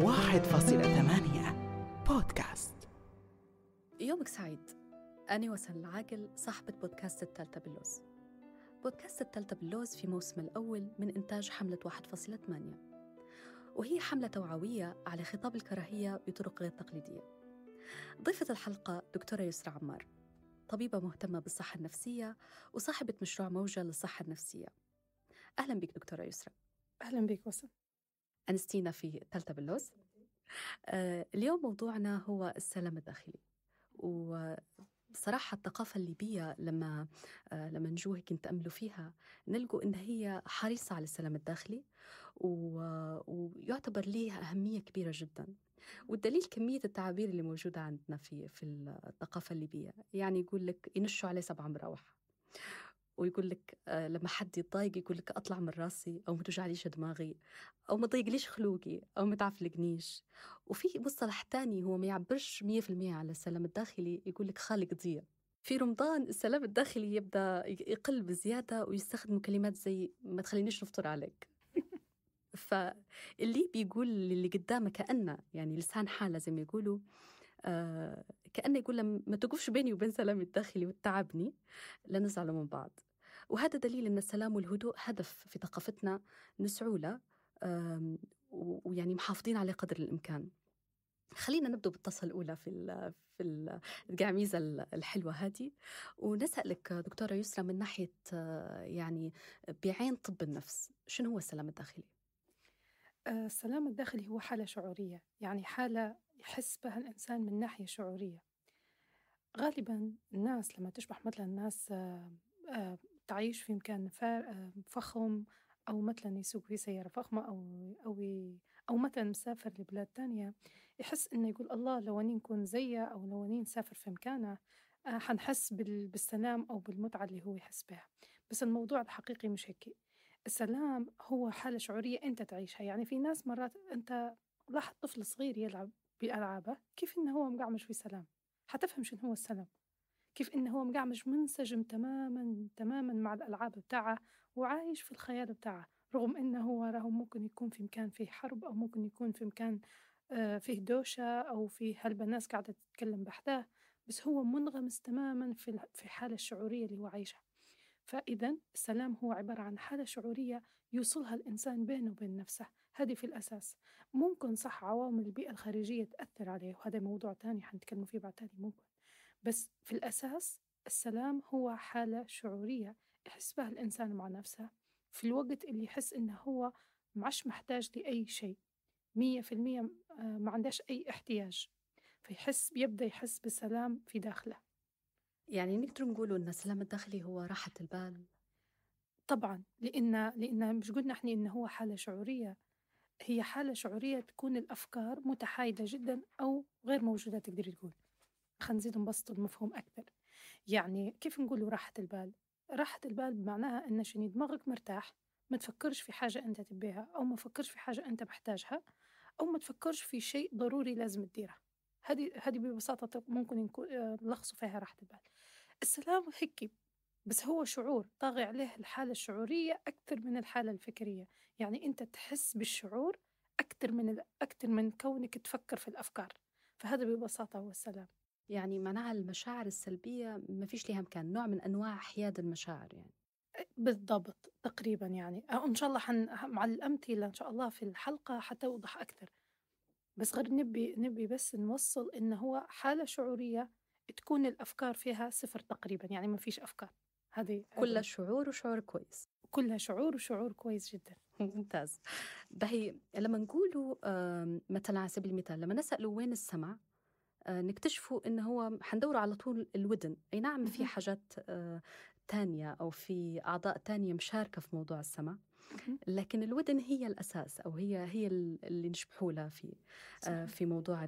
واحد فاصلة ثمانية بودكاست. يومك سعيد. أنا وسن العاقل صاحبة بودكاست التالتة باللوز. بودكاست التالتة باللوز في موسم الأول من إنتاج حملة واحد فاصلة ثمانية. وهي حملة توعوية على خطاب الكراهية بطرق غير تقليدية. ضيفة الحلقة دكتورة يسرى عمار طبيبة مهتمة بالصحة النفسية وصاحبة مشروع موجة للصحة النفسية. أهلا بك دكتورة يسرى. أهلا بك وسام. أنستينا في تالتة باللوز. آه اليوم موضوعنا هو السلام الداخلي. وصراحة الثقافة الليبية لما آه لما نجو هيك نتأملوا فيها نلقوا إن هي حريصة على السلام الداخلي. ويعتبر ليها أهمية كبيرة جدا. والدليل كمية التعابير اللي موجودة عندنا في في الثقافة الليبية. يعني يقول لك ينشوا عليه سبع مراوح. ويقول لك آه لما حد يتضايق يقول لك أطلع من راسي أو ما توجعليش دماغي أو ما تضيقليش خلوقي أو ما تعفلقنيش. وفي مصطلح تاني هو ما يعبرش 100% على السلام الداخلي يقول لك خالق ضيق في رمضان السلام الداخلي يبدأ يقل بزيادة ويستخدموا كلمات زي ما تخلينيش نفطر عليك. فاللي بيقول للي قدامه كأنه يعني لسان حالة زي ما يقولوا آه كأنه يقول له ما توقفش بيني وبين سلامي الداخلي وتعبني لنزعل من بعض. وهذا دليل أن السلام والهدوء هدف في ثقافتنا نسعوا له ويعني محافظين عليه قدر الإمكان. خلينا نبدأ بالتصل الأولى في ال في القعميزة الحلوة هذه. ونسألك دكتورة يسرى من ناحية يعني بعين طب النفس شنو هو السلام الداخلي؟ السلام الداخلي هو حالة شعورية يعني حالة يحس بها الإنسان من ناحية شعورية. غالبا الناس لما تشبح مثلا الناس تعيش في مكان فخم أو مثلا يسوق في سيارة فخمة أو أو أو مثلا مسافر لبلاد تانية يحس إنه يقول الله لو أني نكون زيه أو لو أني نسافر في مكانه حنحس بالسلام أو بالمتعة اللي هو يحس بها. بس الموضوع الحقيقي مش هيك. السلام هو حالة شعورية أنت تعيشها. يعني في ناس مرات أنت لاحظ طفل صغير يلعب بألعابه كيف إنه هو مقعمش في سلام؟ حتفهم شنو هو السلام. كيف إنه هو مقعمش منسجم تماما تماما مع الألعاب بتاعه وعايش في الخيال بتاعه رغم إنه هو راهو ممكن يكون في مكان فيه حرب أو ممكن يكون في مكان فيه دوشة أو فيه هلبة ناس قاعدة تتكلم بحداه بس هو منغمس تماما في الحالة الشعورية اللي هو عايشها. فإذا السلام هو عبارة عن حالة شعورية يوصلها الإنسان بينه وبين نفسه. هذه في الأساس. ممكن صح عوامل البيئة الخارجية تأثر عليه وهذا موضوع تاني حنتكلم فيه بعد تاني ممكن بس في الأساس السلام هو حالة شعورية يحس بها الإنسان مع نفسه في الوقت اللي يحس إنه هو مش محتاج لأي شيء. مية في المية ما عندهش أي احتياج. فيحس بيبدأ يحس بالسلام في داخله. يعني نقدر نقول أن السلام الداخلي هو راحة البال؟ طبعا لأن لأن مش قلنا إحنا إنه هو حالة شعورية. هي حالة شعورية تكون الأفكار متحايدة جدا أو غير موجودة تقدري تقول. خلينا نزيد نبسط المفهوم أكثر. يعني كيف نقول راحة البال؟ راحة البال بمعناها أن شني دماغك مرتاح ما تفكرش في حاجة أنت تبيها أو ما تفكرش في حاجة أنت محتاجها أو ما تفكرش في شيء ضروري لازم تديره. هذه هذه ببساطة ممكن نكون نلخصوا فيها راحة البال. السلام هيك بس هو شعور طاغي عليه الحالة الشعورية أكثر من الحالة الفكرية. يعني أنت تحس بالشعور أكثر من أكثر من كونك تفكر في الأفكار. فهذا ببساطة هو السلام. يعني معناها المشاعر السلبية ما فيش لها مكان نوع من أنواع حياد المشاعر يعني. بالضبط تقريبا يعني. إن شاء الله حن مع الأمثلة إن شاء الله في الحلقة حتوضح أكثر. بس غير نبي نبي بس نوصل إن هو حالة شعورية تكون الأفكار فيها صفر تقريبا يعني ما فيش أفكار. هذه كلها شعور وشعور كويس. كلها شعور وشعور كويس جدا. ممتاز. بهي لما نقولوا مثلا على سبيل المثال لما نسألوا وين السمع نكتشفوا انه هو حندوروا على طول الودن. أي نعم في حاجات تانية أو في أعضاء تانية مشاركة في موضوع السمع. لكن الودن هي الأساس أو هي هي اللي نشبحوا لها في في موضوع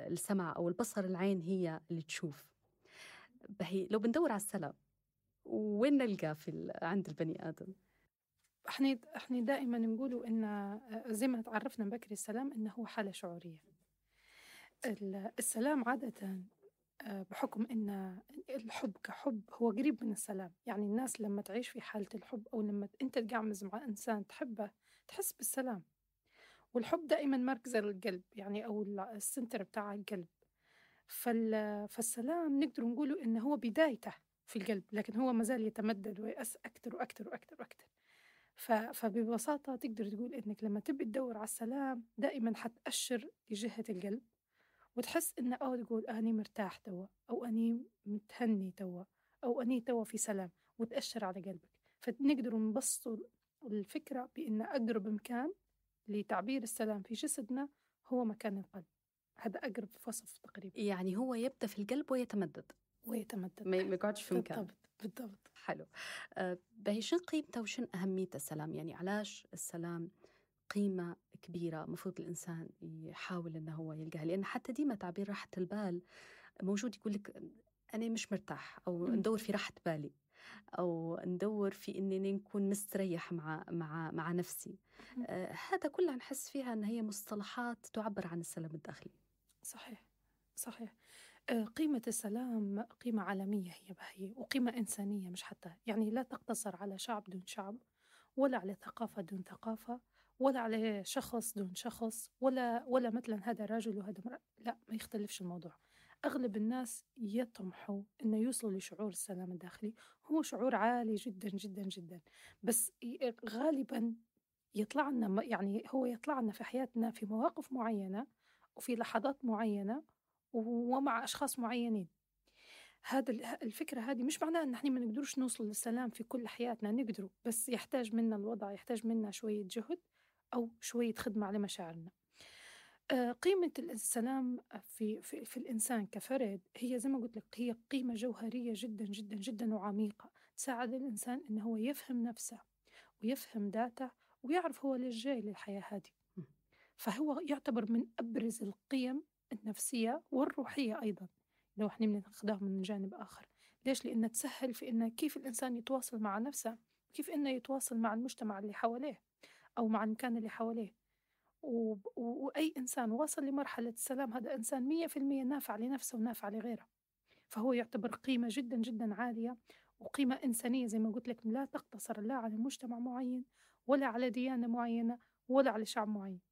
السمع أو البصر العين هي اللي تشوف. بهي لو بندور على السلام وين نلقاه في عند البني آدم؟ إحنا إحنا دائما نقولوا إن زي ما تعرفنا بكري السلام إنه هو حالة شعورية. السلام عادة بحكم أن الحب كحب هو قريب من السلام. يعني الناس لما تعيش في حالة الحب أو لما أنت تقعمز مع إنسان تحبه تحس بالسلام. والحب دائما مركز القلب يعني أو السنتر بتاع القلب. فالسلام نقدر نقوله إنه هو بدايته. في القلب لكن هو ما زال يتمدد ويأس أكثر وأكثر وأكثر وأكثر فببساطة تقدر تقول إنك لما تبي تدور على السلام دائما حتأشر لجهة القلب وتحس إنه أو تقول أني مرتاح توا أو أني متهني توا أو أني توا في سلام وتأشر على قلبك. فنقدر نبسط الفكرة بأن أقرب مكان لتعبير السلام في جسدنا هو مكان القلب. هذا أقرب وصف تقريبا. يعني هو يبدأ في القلب ويتمدد. ويتمدد. ما يقعدش في مكان بالضبط بالضبط. حلو. أه باهي شن قيمته وشن أهمية السلام؟ يعني علاش السلام قيمة كبيرة مفروض الإنسان يحاول إنه هو يلقاها؟ لأن حتى ديما تعبير راحة البال موجود يقول لك أنا مش مرتاح أو ندور في راحة بالي أو ندور في إنني نكون مستريح مع مع مع نفسي. آه هذا كله نحس فيها إن هي مصطلحات تعبر عن السلام الداخلي. صحيح صحيح. آه قيمة السلام قيمة عالمية هي بهي وقيمة إنسانية مش حتى يعني لا تقتصر على شعب دون شعب ولا على ثقافة دون ثقافة ولا على شخص دون شخص ولا ولا مثلا هذا راجل وهذا مرأة لا ما يختلفش الموضوع. أغلب الناس يطمحوا إنه يوصلوا لشعور السلام الداخلي هو شعور عالي جدا جدا جدا. بس غالبا يطلع لنا يعني هو يطلع لنا في حياتنا في مواقف معينة وفي لحظات معينة ومع أشخاص معينين. هذا الفكرة هذه مش معناها إن إحنا ما نقدرش نوصل للسلام في كل حياتنا نقدروا بس يحتاج منا الوضع يحتاج منا شوية جهد أو شوية خدمة على مشاعرنا. آه، قيمة السلام في, في, في الإنسان كفرد هي زي ما قلت لك هي قيمة جوهرية جدا جدا جدا وعميقة. تساعد الإنسان إنه هو يفهم نفسه ويفهم ذاته ويعرف هو ليش جاي للحياة هذه. فهو يعتبر من أبرز القيم النفسية والروحية أيضا لو إحنا بناخذها من جانب آخر. ليش؟ لأنها تسهل في إنه كيف الإنسان يتواصل مع نفسه كيف إنه يتواصل مع المجتمع اللي حواليه أو مع المكان اللي حواليه. و... وأي إنسان وصل لمرحلة السلام هذا إنسان مية في المية نافع لنفسه ونافع لغيره. فهو يعتبر قيمة جدا جدا عالية وقيمة إنسانية زي ما قلت لك لا تقتصر لا على مجتمع معين ولا على ديانة معينة ولا على شعب معين.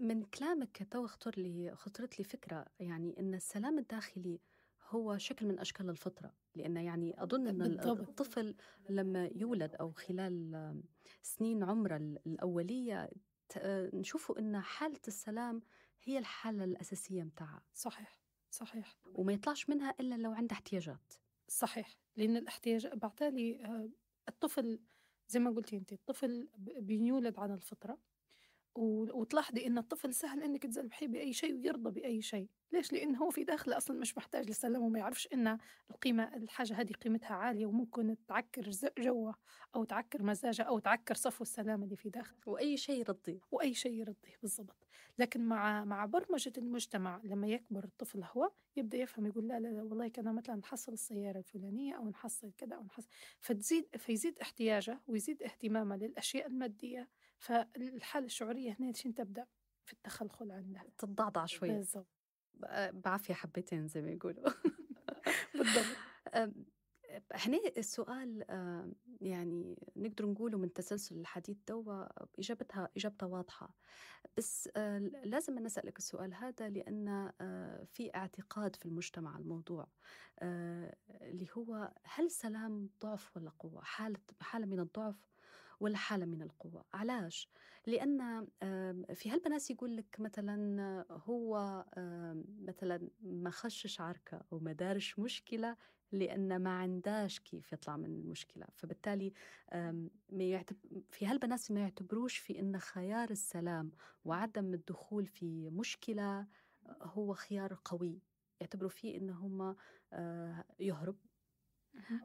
من كلامك تو خطر لي خطرت لي فكرة يعني أن السلام الداخلي هو شكل من أشكال الفطرة لأن يعني أظن أن. الطفل لما يولد أو خلال سنين عمره الأولية نشوفوا أن حالة السلام هي الحالة الأساسية متاعها صحيح صحيح. وما يطلعش منها إلا لو عنده احتياجات. صحيح لأن الاحتياج بعتالي آه، الطفل زي ما قلتي أنت الطفل بيولد على الفطرة. وتلاحظي إن الطفل سهل إنك تذبحيه بأي شيء ويرضى بأي شيء. ليش؟ لأنه هو في داخله أصلا مش محتاج للسلام وما يعرفش إن القيمة الحاجة هذه قيمتها عالية وممكن تعكر جوه أو تعكر مزاجه أو تعكر صفو السلام اللي في داخله. وأي شيء يرضيه. وأي شيء يرضيه بالضبط. لكن مع مع برمجة المجتمع لما يكبر الطفل هو يبدأ يفهم يقول لا لا, لا والله كان مثلا نحصل السيارة الفلانية أو نحصل كذا أو نحصل. فتزيد فيزيد احتياجه ويزيد اهتمامه للأشياء المادية فالحالة الشعورية هنا شين تبدأ في التخلخل عندها. تتضعضع شوية. بالضبط. بعافية حبتين زي ما يقولوا. بالضبط. هنا السؤال يعني نقدر نقوله من تسلسل الحديث دوا إجابتها إجابتها واضحة. بس لازم نسألك السؤال هذا لأن في اعتقاد في المجتمع الموضوع اللي هو هل السلام ضعف ولا قوة؟ حالة حالة من الضعف ولا حالة من القوة. علاش؟ لأن في هالبناس يقول لك مثلا هو مثلا ما خشش عركة أو ما دارش مشكلة لأن ما عنداش كيف يطلع من المشكلة. فبالتالي في هالبناس ما يعتبروش في أن خيار السلام وعدم الدخول في مشكلة هو خيار قوي. يعتبروا فيه أنه هم يهرب.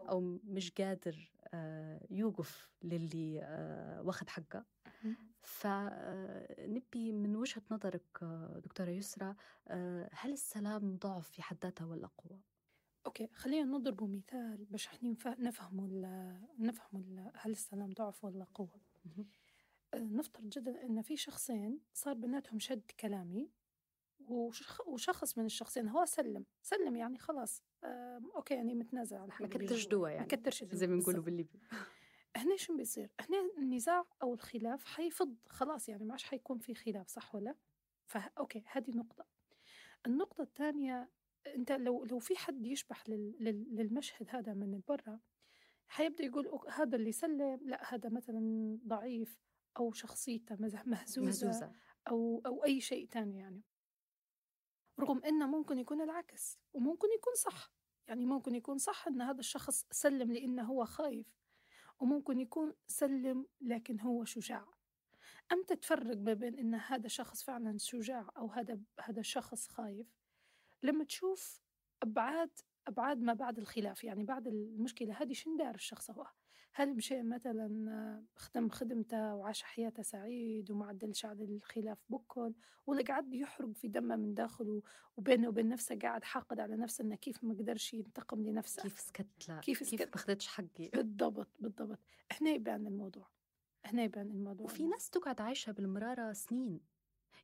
أو مش قادر آه، يوقف للي آه، واخد حقه. فنبي من وجهة نظرك دكتورة يسرى هل السلام ضعف في حد ذاته ولا قوة؟ okay خلينا نضرب مثال باش إحنا نفهموا نفهموا هل السلام ضعف ولا قوة. آه، نفترض جدا إن في شخصين صار بيناتهم شد كلامي وشخص من الشخصين هو سلم. سلم يعني خلاص. okay يعني متنازل عن حاجة ما كترش دوا يعني ما كترش زي ما بنقولوا بالليبي. هنا شو بيصير؟ هنا النزاع أو الخلاف حيفض خلاص يعني ما عادش حيكون في خلاف صح ولا؟ فا أوكي هذه نقطة. النقطة الثانية أنت لو لو في حد يشبح لل... لل... للمشهد هذا من برا حيبدأ يقول هذا اللي سلم لا هذا مثلا ضعيف أو شخصيته مز- مهزوزة, مهزوزة. أو أو أي شيء تاني يعني. رغم إنه ممكن يكون العكس وممكن يكون صح. يعني ممكن يكون صح إن هذا الشخص سلم لأنه هو خايف وممكن يكون سلم لكن هو شجاع. أمتى تفرق ما بين إن هذا شخص فعلا شجاع أو هذا هذا شخص خايف؟ لما تشوف أبعاد أبعاد ما بعد الخلاف يعني بعد المشكلة هذه شن دار الشخص هو؟ هل مشي مثلا خدم خدمته وعاش حياته سعيد وما عدلش على الخلاف بكل ولا قاعد يحرق في دمه من داخله وبينه وبين نفسه قاعد حاقد على نفسه إنه كيف ما قدرش ينتقم لنفسه؟ كيف سكت لا كيف كيف سكت؟ ما اخذتش حقي؟ بالضبط بالضبط. هنا يبان الموضوع هنا يبان الموضوع. وفي ناس تقعد عايشة بالمرارة سنين.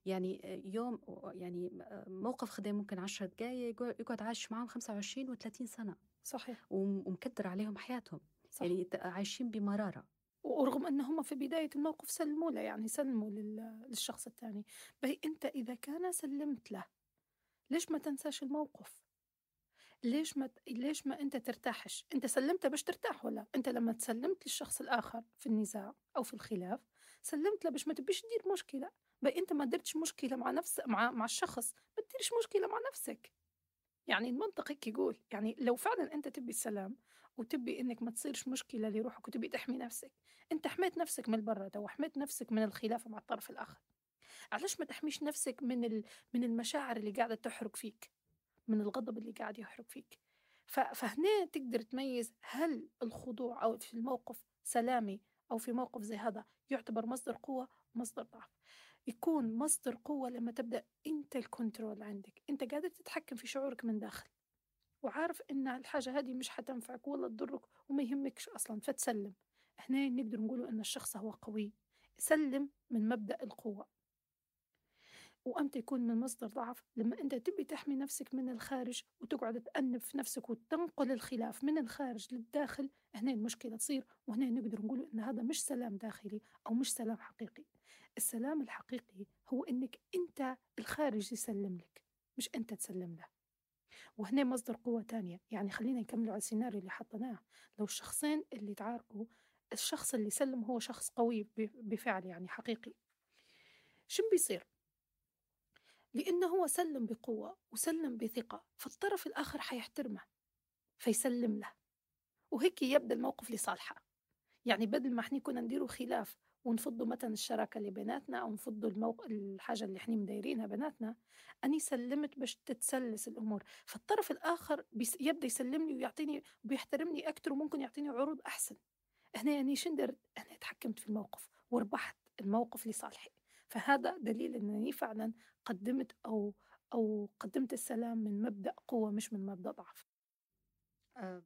يعني يوم يعني موقف خدام ممكن عشرة دقايق يقعد عايش معاهم 25 و30 سنة. صحيح. وم- ومكدر عليهم حياتهم. صح. يعني عايشين بمرارة. ورغم أن هم في بداية الموقف سلموا له يعني سلموا لل- للشخص الثاني. بهي أنت إذا كان سلمت له ليش ما تنساش الموقف؟ ليش ما ليش ما أنت ترتاحش؟ أنت سلمت باش ترتاح ولا؟ أنت لما تسلمت للشخص الآخر في النزاع أو في الخلاف سلمت له باش ما تبيش تدير مشكلة. بهي أنت ما درتش مشكلة مع نفس مع مع الشخص ما تديرش مشكلة مع نفسك. يعني المنطق هيك يقول. يعني لو فعلا أنت تبي السلام وتبي إنك ما تصيرش مشكلة لروحك وتبي تحمي نفسك. أنت حميت نفسك من البرة وحميت نفسك من الخلاف مع الطرف الآخر. علاش ما تحميش نفسك من ال... من المشاعر اللي قاعدة تحرق فيك؟ من الغضب اللي قاعد يحرق فيك. ف... فهنا تقدر تميز هل الخضوع أو في الموقف سلامي أو في موقف زي هذا يعتبر مصدر قوة مصدر ضعف. يكون مصدر قوة لما تبدأ أنت الكنترول عندك. أنت قادر تتحكم في شعورك من داخل. وعارف إن الحاجة هذه مش حتنفعك ولا تضرك وما يهمكش أصلا فتسلم. هنا نقدر نقولوا إن الشخص هو قوي. سلم من مبدأ القوة. وامتى يكون من مصدر ضعف. لما أنت تبي تحمي نفسك من الخارج وتقعد تأنب في نفسك وتنقل الخلاف من الخارج للداخل هنا المشكلة تصير. وهنا نقدر نقول إن هذا مش سلام داخلي أو مش سلام حقيقي. السلام الحقيقي هو إنك أنت الخارج يسلم لك مش أنت تسلم له. وهنا مصدر قوة تانية. يعني خلينا نكملوا على السيناريو اللي حطيناه. لو الشخصين اللي تعاركوا الشخص اللي سلم هو شخص قوي بفعل يعني حقيقي. شو بيصير؟ لأنه هو سلم بقوة وسلم بثقة فالطرف الآخر حيحترمه فيسلم له. وهيك يبدأ الموقف لصالحه. يعني بدل ما إحنا كنا نديروا خلاف ونفضوا مثلا الشراكة اللي بيناتنا أو نفضوا الموق... الحاجة اللي إحنا مدايرينها بيناتنا أني سلمت باش تتسلس الأمور. فالطرف الآخر بيس... يبدأ يسلمني ويعطيني وبيحترمني أكثر وممكن يعطيني عروض أحسن. هنا يعني شندرت أنا تحكمت في الموقف وربحت الموقف لصالحي. فهذا دليل أنني فعلا قدمت أو أو قدمت السلام من مبدأ قوة مش من مبدأ ضعف. آه،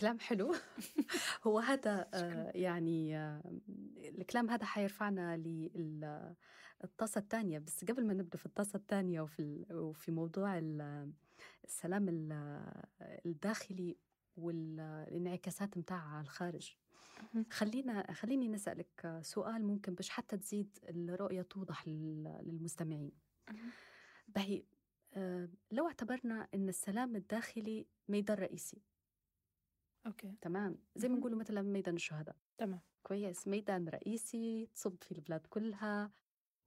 كلام حلو هو هذا آه،. يعني آه، الكلام هذا حيرفعنا للطاسة الثانية بس قبل ما نبدأ في الطاسة الثانية وفي وفي موضوع ال- السلام ال- الداخلي والانعكاسات متاعها الخارج مهم. خلينا خليني نسألك سؤال ممكن باش حتى تزيد الرؤية توضح لل- للمستمعين بهي آه، لو اعتبرنا أن السلام الداخلي ميدان رئيسي أوكي. تمام؟ زي ما. نقولوا مثلا ميدان الشهداء. تمام. كويس. ميدان رئيسي تصب في البلاد كلها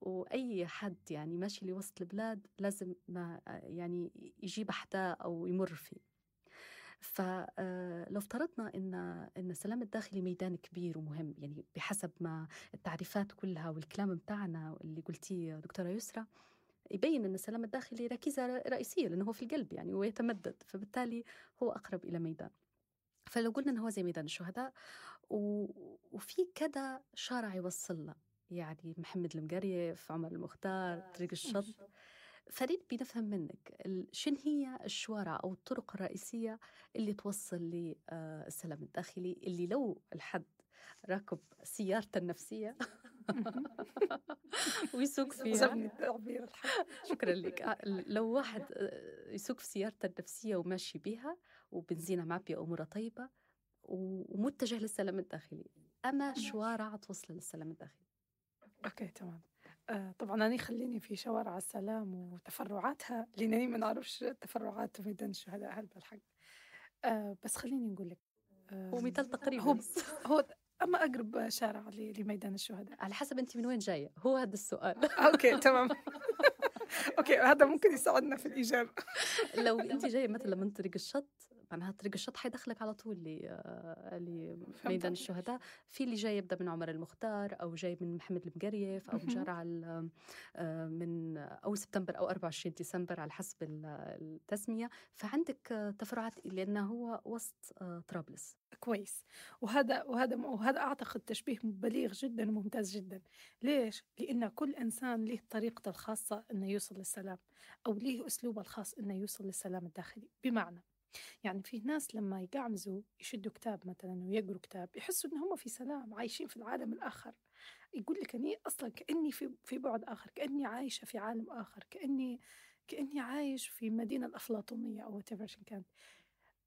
وأي حد يعني ماشي لوسط البلاد لازم ما يعني يجيب حدا أو يمر فيه. فلو افترضنا إن إن السلام الداخلي ميدان كبير ومهم يعني بحسب ما التعريفات كلها والكلام متاعنا اللي قلتيه دكتورة يسرى يبين إن السلام الداخلي ركيزة رئيسية لأنه هو في القلب يعني ويتمدد فبالتالي هو أقرب إلى ميدان. فلو قلنا انه هو زي ميدان الشهداء و... وفي كذا شارع يوصل له يعني محمد المقريف عمر المختار طريق الشط. فريد بنفهم منك شن هي الشوارع أو الطرق الرئيسية اللي توصل للسلام الداخلي اللي لو الحد راكب سيارته النفسية ويسوق فيها. شكرا لك. آه، لو واحد آه، يسوق في سيارته النفسية وماشي بيها وبنزينه معبية أموره طيبة ومتجه للسلام الداخلي أما شوارع توصل للسلام الداخلي okay تمام. آه طبعا أنا خليني في شوارع السلام وتفرعاتها لأنني ما نعرفش تفرعات ميدان الشهداء هل بالحق. آه بس خليني نقول لك آه هو مثال تقريبا. هو. هو أما أقرب شارع لميدان الشهداء. على حسب أنت من وين جاية. هو هذا السؤال. okay تمام. okay هذا ممكن يساعدنا في الإجابة لو أنت جاية مثلا من طريق الشط معناها طريق الشط حيدخلك على طول ل آه، لميدان عليك. الشهداء. في اللي جاي يبدأ من عمر المختار أو جاي من محمد المقريف أو. شارع ال- آه، من أو سبتمبر أو 24 ديسمبر على حسب ال- التسمية. فعندك آه، تفرعات لأنه هو وسط آه، طرابلس. كويس. وهذا وهذا وهذا أعتقد تشبيه بليغ جدا وممتاز جدا. ليش؟ لأن كل إنسان له طريقته الخاصة إنه يوصل للسلام أو له أسلوبه الخاص إنه يوصل للسلام الداخلي. بمعنى يعني في ناس لما يقعمزوا يشدوا كتاب مثلا ويقروا كتاب يحسوا إن هم في سلام عايشين في العالم الآخر. يقول لك أني أصلا كأني في في بعد آخر كأني عايشة في عالم آخر كأني كأني عايش في مدينة الأفلاطونية أو whatever كانت.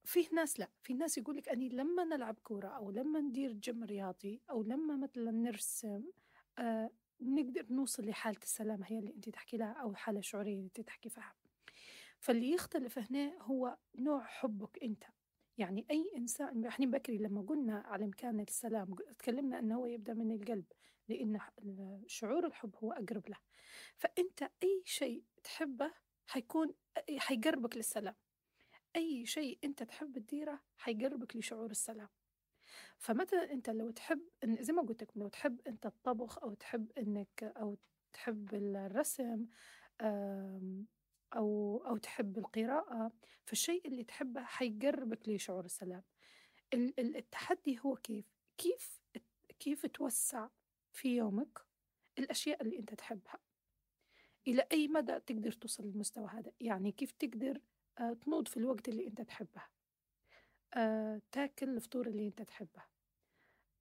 فيه ناس لا في ناس يقول لك أني لما نلعب كورة أو لما ندير جيم رياضي أو لما مثلا نرسم آه نقدر نوصل لحالة السلام هي اللي أنت تحكي لها أو الحاله الشعوريه اللي أنت تحكي فيها. فاللي يختلف هنا هو نوع حبك أنت. يعني أي إنسان إحنا بكري لما قلنا على امكان السلام تكلمنا إنه هو يبدأ من القلب لأن ح- شعور الحب هو أقرب له. فأنت أي شيء تحبه حيكون حيقربك للسلام. أي شيء أنت تحب تديره حيقربك لشعور السلام. فمثلا أنت لو تحب إن زي ما قلت لك لو تحب أنت الطبخ أو تحب إنك أو تحب الرسم أو أو تحب القراءة فالشيء اللي تحبه حيقربك لشعور السلام. ال- ال- التحدي هو كيف؟ كيف كيف توسع في يومك الأشياء اللي أنت تحبها؟ إلى أي مدى تقدر توصل للمستوى هذا؟ يعني كيف تقدر آه، تنوض في الوقت اللي أنت تحبه؟ آه، تاكل الفطور اللي أنت تحبه؟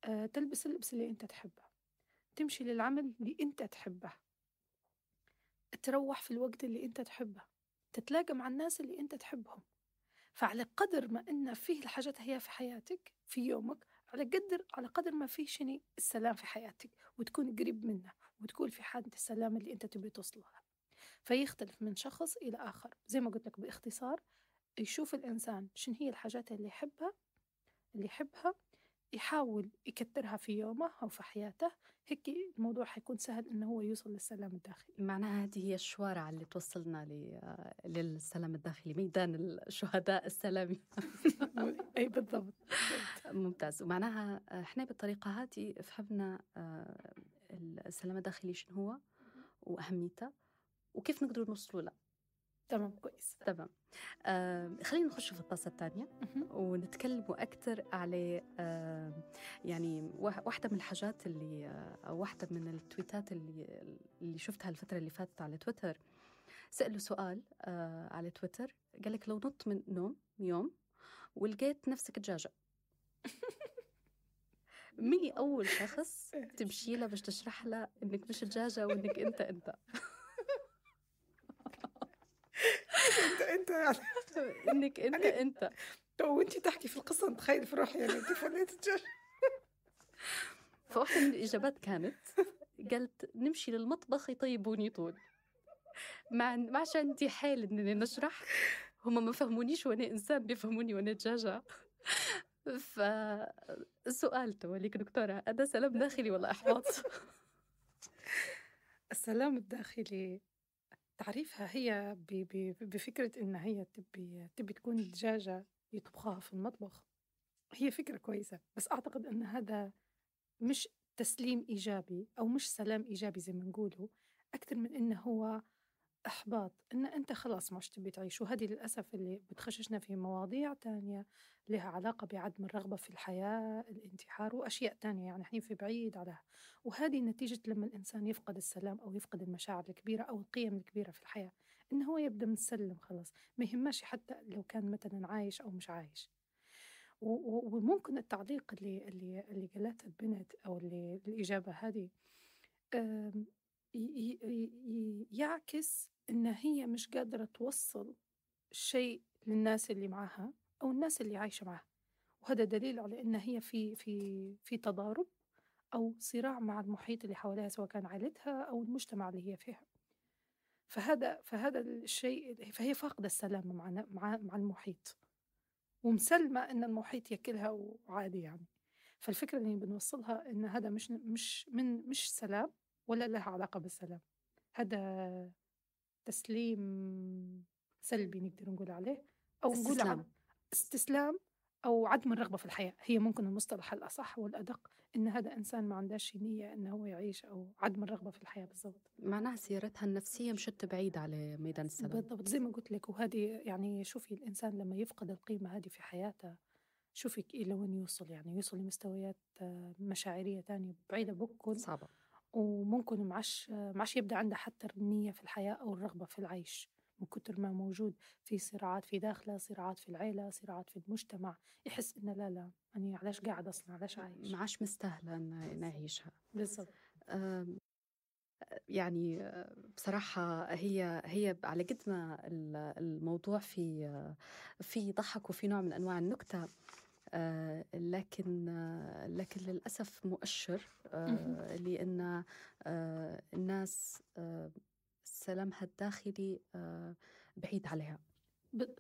آه، تلبس اللبس اللي أنت تحبه؟ تمشي للعمل اللي أنت تحبه؟ تروح في الوقت اللي أنت تحبه تتلاقى مع الناس اللي أنت تحبهم. فعلى قدر ما أن فيه الحاجات هي في حياتك في يومك على قدر على قدر ما فيه شني السلام في حياتك وتكون قريب منه وتكون في حالة السلام اللي أنت تبي توصلها فيختلف من شخص إلى آخر. زي ما قلت لك باختصار يشوف الإنسان شن هي الحاجات اللي يحبها اللي يحبها يحاول يكترها في يومه أو في حياته هيك الموضوع حيكون سهل إنه هو يوصل للسلام الداخلي. معناها هذه هي الشوارع اللي توصلنا للسلام الداخلي ميدان الشهداء السلامي أي بالضبط ممتاز. ومعناها إحنا بالطريقة هذه فهمنا آه، السلام الداخلي شنو هو وأهميته وكيف نقدر نوصلوا له. تمام كويس. تمام. آه خلينا نخش في الطاسة الثانية. ونتكلموا أكثر على آه يعني واح- واحدة من الحاجات اللي آه، أو واحدة من التويتات اللي اللي شفتها الفترة اللي فاتت على تويتر. سألوا سؤال آه على تويتر. قال لك لو نط من نوم يوم ولقيت نفسك دجاجة مين أول شخص تمشي له باش تشرح له إنك مش دجاجة وإنك أنت أنت؟ أنت يعني. إنك أنت أنت. تو وأنت تحكي في القصة تخيل في روحي يعني كيف وليت فواحدة من الإجابات كانت قالت نمشي للمطبخ يطيبوني طول. مع ما عشان عندي حال إنني نشرح. هم ما فهمونيش وأنا إنسان بيفهموني وأنا دجاجة فالسؤال تو ليك دكتورة هذا سلام داخلي ولا إحباط؟ السلام الداخلي. تعريفها هي بفكرة إن هي تبي تبي تكون دجاجة يطبخوها في المطبخ هي فكرة كويسة. بس أعتقد أن هذا مش تسليم إيجابي أو مش سلام إيجابي زي ما نقوله أكثر من إنه هو إحباط إن أنت خلاص مش تبي تعيش وهذه للأسف اللي بتخششنا في مواضيع تانية لها علاقة بعدم الرغبة في الحياة الانتحار وأشياء تانية يعني إحنا في بعيد على وهذه نتيجة لما الإنسان يفقد السلام أو يفقد المشاعر الكبيرة أو القيم الكبيرة في الحياة إنه هو يبدأ متسلم خلاص ما يهمش حتى لو كان مثلا عايش أو مش عايش. وممكن التعليق اللي اللي اللي قالته البنت أو اللي الإجابة هذه يعكس إن هي مش قادرة توصل شيء للناس اللي معاها أو الناس اللي عايشة معاها. وهذا دليل على إن هي في في في تضارب أو صراع مع المحيط اللي حواليها سواء كان عائلتها أو المجتمع اللي هي فيها. فهذا فهذا الشيء فهي فاقدة السلام مع مع مع المحيط. ومسلمة إن المحيط ياكلها وعادي يعني. فالفكرة اللي بنوصلها إن هذا مش مش من مش سلام ولا لها علاقة بالسلام. هذا تسليم سلبي نقدر نقول عليه أو نقول استسلام. استسلام أو عدم الرغبة في الحياة. هي ممكن المصطلح الأصح والأدق إن هذا إنسان ما عندهش نية إنه هو يعيش أو عدم الرغبة في الحياة بالضبط. معناها سيرتها النفسية مشت بعيد على ميدان السلام. بالضبط زي ما قلت لك وهذه يعني شوفي الإنسان لما يفقد القيمة هذه في حياته شوفي إلى وين يوصل يعني يوصل لمستويات مشاعرية تانية بعيدة بكل صعبة. وممكن معش معش يبدأ عنده حتى النية في الحياة أو الرغبة في العيش. من كتر ما موجود في صراعات في داخله صراعات في العيلة صراعات في المجتمع يحس إنه لا لا أنا علاش قاعد أصلا؟ علاش عايش؟ ما عادش مستاهلة نعيشها بالضبط يعني بصراحة هي هي على قد ما ال- الموضوع في في ضحك وفي نوع من أنواع النكتة لكن آه، لكن للأسف مؤشر آه،. لأن آه، الناس آه، سلامها الداخلي آه، بعيد عليها.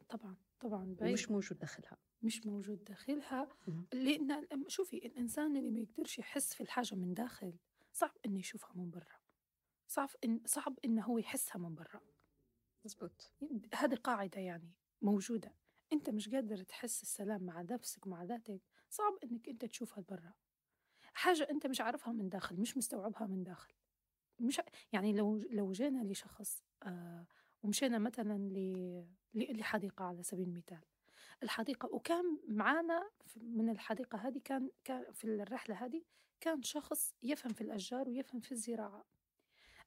طبعا طبعا بعيد. ومش موجود داخلها. مش موجود داخلها. لأن شوفي الإنسان اللي ما يقدرش يحس في الحاجة من داخل صعب إنه يشوفها من برا. صعب إن صعب إنه هو يحسها من برا. مزبوط. هذه قاعدة يعني موجودة. أنت مش قادر تحس السلام مع نفسك مع ذاتك صعب إنك أنت تشوفها برا حاجة أنت مش عارفها من داخل مش مستوعبها من داخل. مش يعني لو لو جينا لشخص آه ومشينا مثلا لحديقة على سبيل المثال. الحديقة وكان معانا من الحديقة هذه كان كان في الرحلة هذه كان شخص يفهم في الأشجار ويفهم في الزراعة.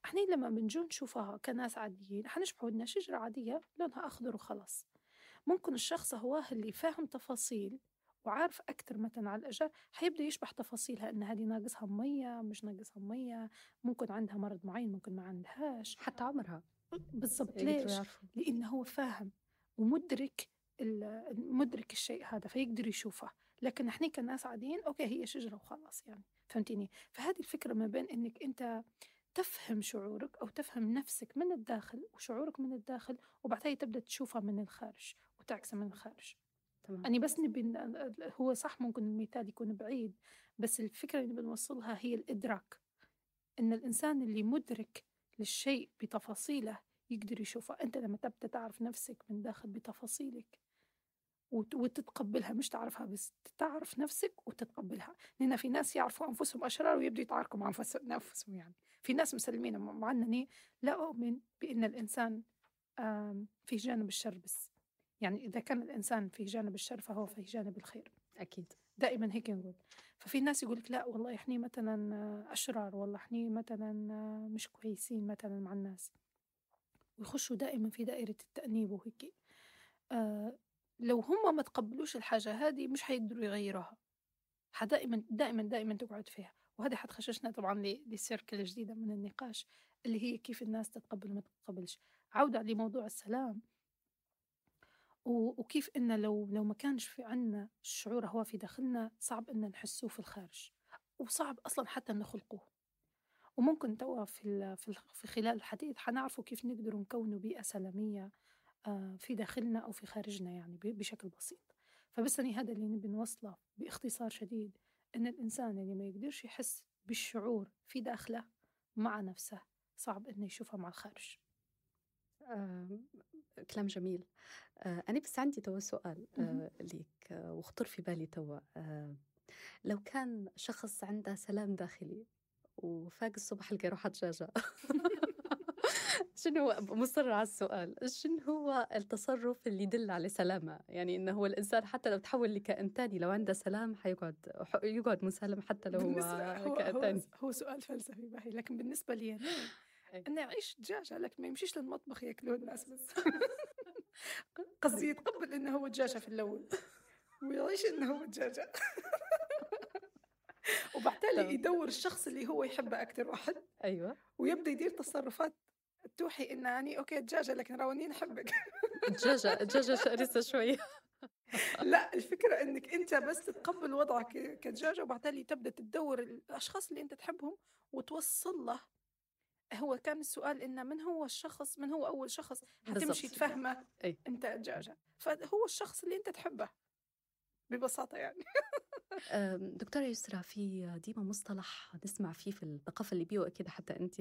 إحنا لما بنجو نشوفها كناس عاديين حنشبحوا لنا شجرة عادية لونها أخضر وخلاص. ممكن الشخص هو اللي فاهم تفاصيل وعارف أكتر مثلا على الأشجار حيبدأ يشبح تفاصيلها إن هذه ناقصها مية مش ناقصها مية ممكن عندها مرض معين ممكن ما عندهاش. حتى عمرها. بالضبط. ليش؟ لأنه هو فاهم ومدرك مدرك الشيء هذا فيقدر يشوفه. لكن إحنا كناس عاديين أوكي هي شجرة وخلاص يعني. فهمتيني؟ فهذه الفكرة ما بين إنك أنت تفهم شعورك أو تفهم نفسك من الداخل وشعورك من الداخل وبعدين تبدأ تشوفها من الخارج. وتعكسها من الخارج. تمام. أنا بس نبي هو صح ممكن المثال يكون بعيد بس الفكرة اللي بنوصلها هي الإدراك. إن الإنسان اللي مدرك للشيء بتفاصيله يقدر يشوفه. أنت لما تبدأ تعرف نفسك من داخل بتفاصيلك وت- وتتقبلها مش تعرفها بس تعرف نفسك وتتقبلها. لأن في ناس يعرفوا أنفسهم أشرار ويبدوا يتعاركوا مع أنفس- أنفسهم يعني. في ناس مسلمين مع أنني لا أؤمن بأن الإنسان فيه جانب الشر بس. يعني إذا كان الإنسان فيه جانب الشر فهو فيه جانب الخير. أكيد. دائما هيك نقول. ففي ناس يقول لك لا والله إحنا مثلا أشرار والله إحنا مثلا مش كويسين مثلا مع الناس. ويخشوا دائما في دائرة التأنيب وهيك. آه لو هم ما تقبلوش الحاجة هذه مش حيقدروا يغيروها. دائما دائما دائما تقعد فيها. وهذا حتخششنا طبعا ل- لسيركل جديدة من النقاش اللي هي كيف الناس تتقبل وما تتقبلش. عودة لموضوع السلام. وكيف إن لو لو ما كانش في عنا الشعور هو في داخلنا صعب إن نحسوه في الخارج وصعب أصلا حتى نخلقوه. وممكن توا في في ال- في خلال الحديث حنعرفوا كيف نقدر نكونوا بيئة سلامية آه، في داخلنا أو في خارجنا يعني بشكل بسيط. فبس أنا هذا اللي نبي نوصله باختصار شديد إن الإنسان اللي ما يقدرش يحس بالشعور في داخله مع نفسه صعب إنه يشوفها مع الخارج. كلام جميل. آه، أنا بس عندي توا سؤال. آه، ليك آه، وخطر في بالي توا. لو كان شخص عنده سلام داخلي وفاق الصبح لقى روحه دجاجة شنو هو مصر على السؤال شنو هو التصرف اللي يدل على سلامة؟ يعني إنه هو الإنسان حتى لو تحول لكائن تاني لو عنده سلام حيقعد يقعد مسالم حتى لو هو هو, كائن هو, تاني. هو سؤال فلسفي باهي لكن بالنسبة لي أنا أي. أنا أعيش دجاجة لكن ما يمشيش للمطبخ ياكلوه الناس بس قصدي يتقبل إنه هو دجاجة في الأول ويعيش إنه هو وبعدين تمام. يدور الشخص اللي هو يحبه أكتر واحد أيوه ويبدأ يدير تصرفات توحي إن أني أوكي دجاجة لكن راوني نحبك دجاجة دجاجة شرسة شوية لا الفكرة إنك أنت بس تتقبل وضعك كدجاجة وبعدين تبدأ تدور الأشخاص اللي أنت تحبهم وتوصل له هو كان السؤال إنه من هو الشخص من هو أول شخص هتمشي تفهمه. أنت دجاجة فهو الشخص اللي أنت تحبه. ببساطة يعني. دكتورة يسرى في ديما مصطلح نسمع فيه في الثقافة الليبية وأكيد حتى أنت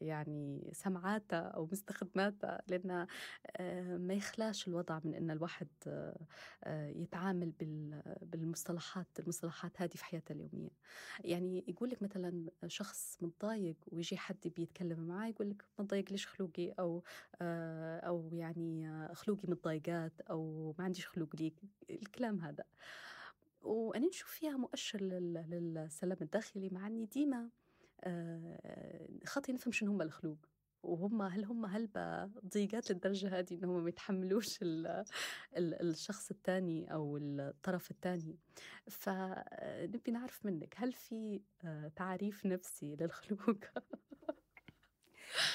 يعني سمعاتها أو مستخدماتها لأن ما يخلاش الوضع من أن الواحد يتعامل بالمصطلحات المصطلحات هذه في حياته اليومية. يعني يقول لك مثلا شخص متضايق ويجي حد بيتكلم معاه يقول لك ما تضايقليش خلوقي؟ أو أو يعني خلوقي متضايقات أو ما عنديش خلوق ليك. الكلام هذا. وأنا نشوف فيها مؤشر للسلام الداخلي مع إني ديما آه، خاطي نفهم شنو هم الخلوق وهم هل هم هلبة ضيقات للدرجة هذه إنهم ما يتحملوش الشخص الثاني أو الطرف الثاني فنبي نعرف منك هل في آه، تعريف نفسي للخلوق؟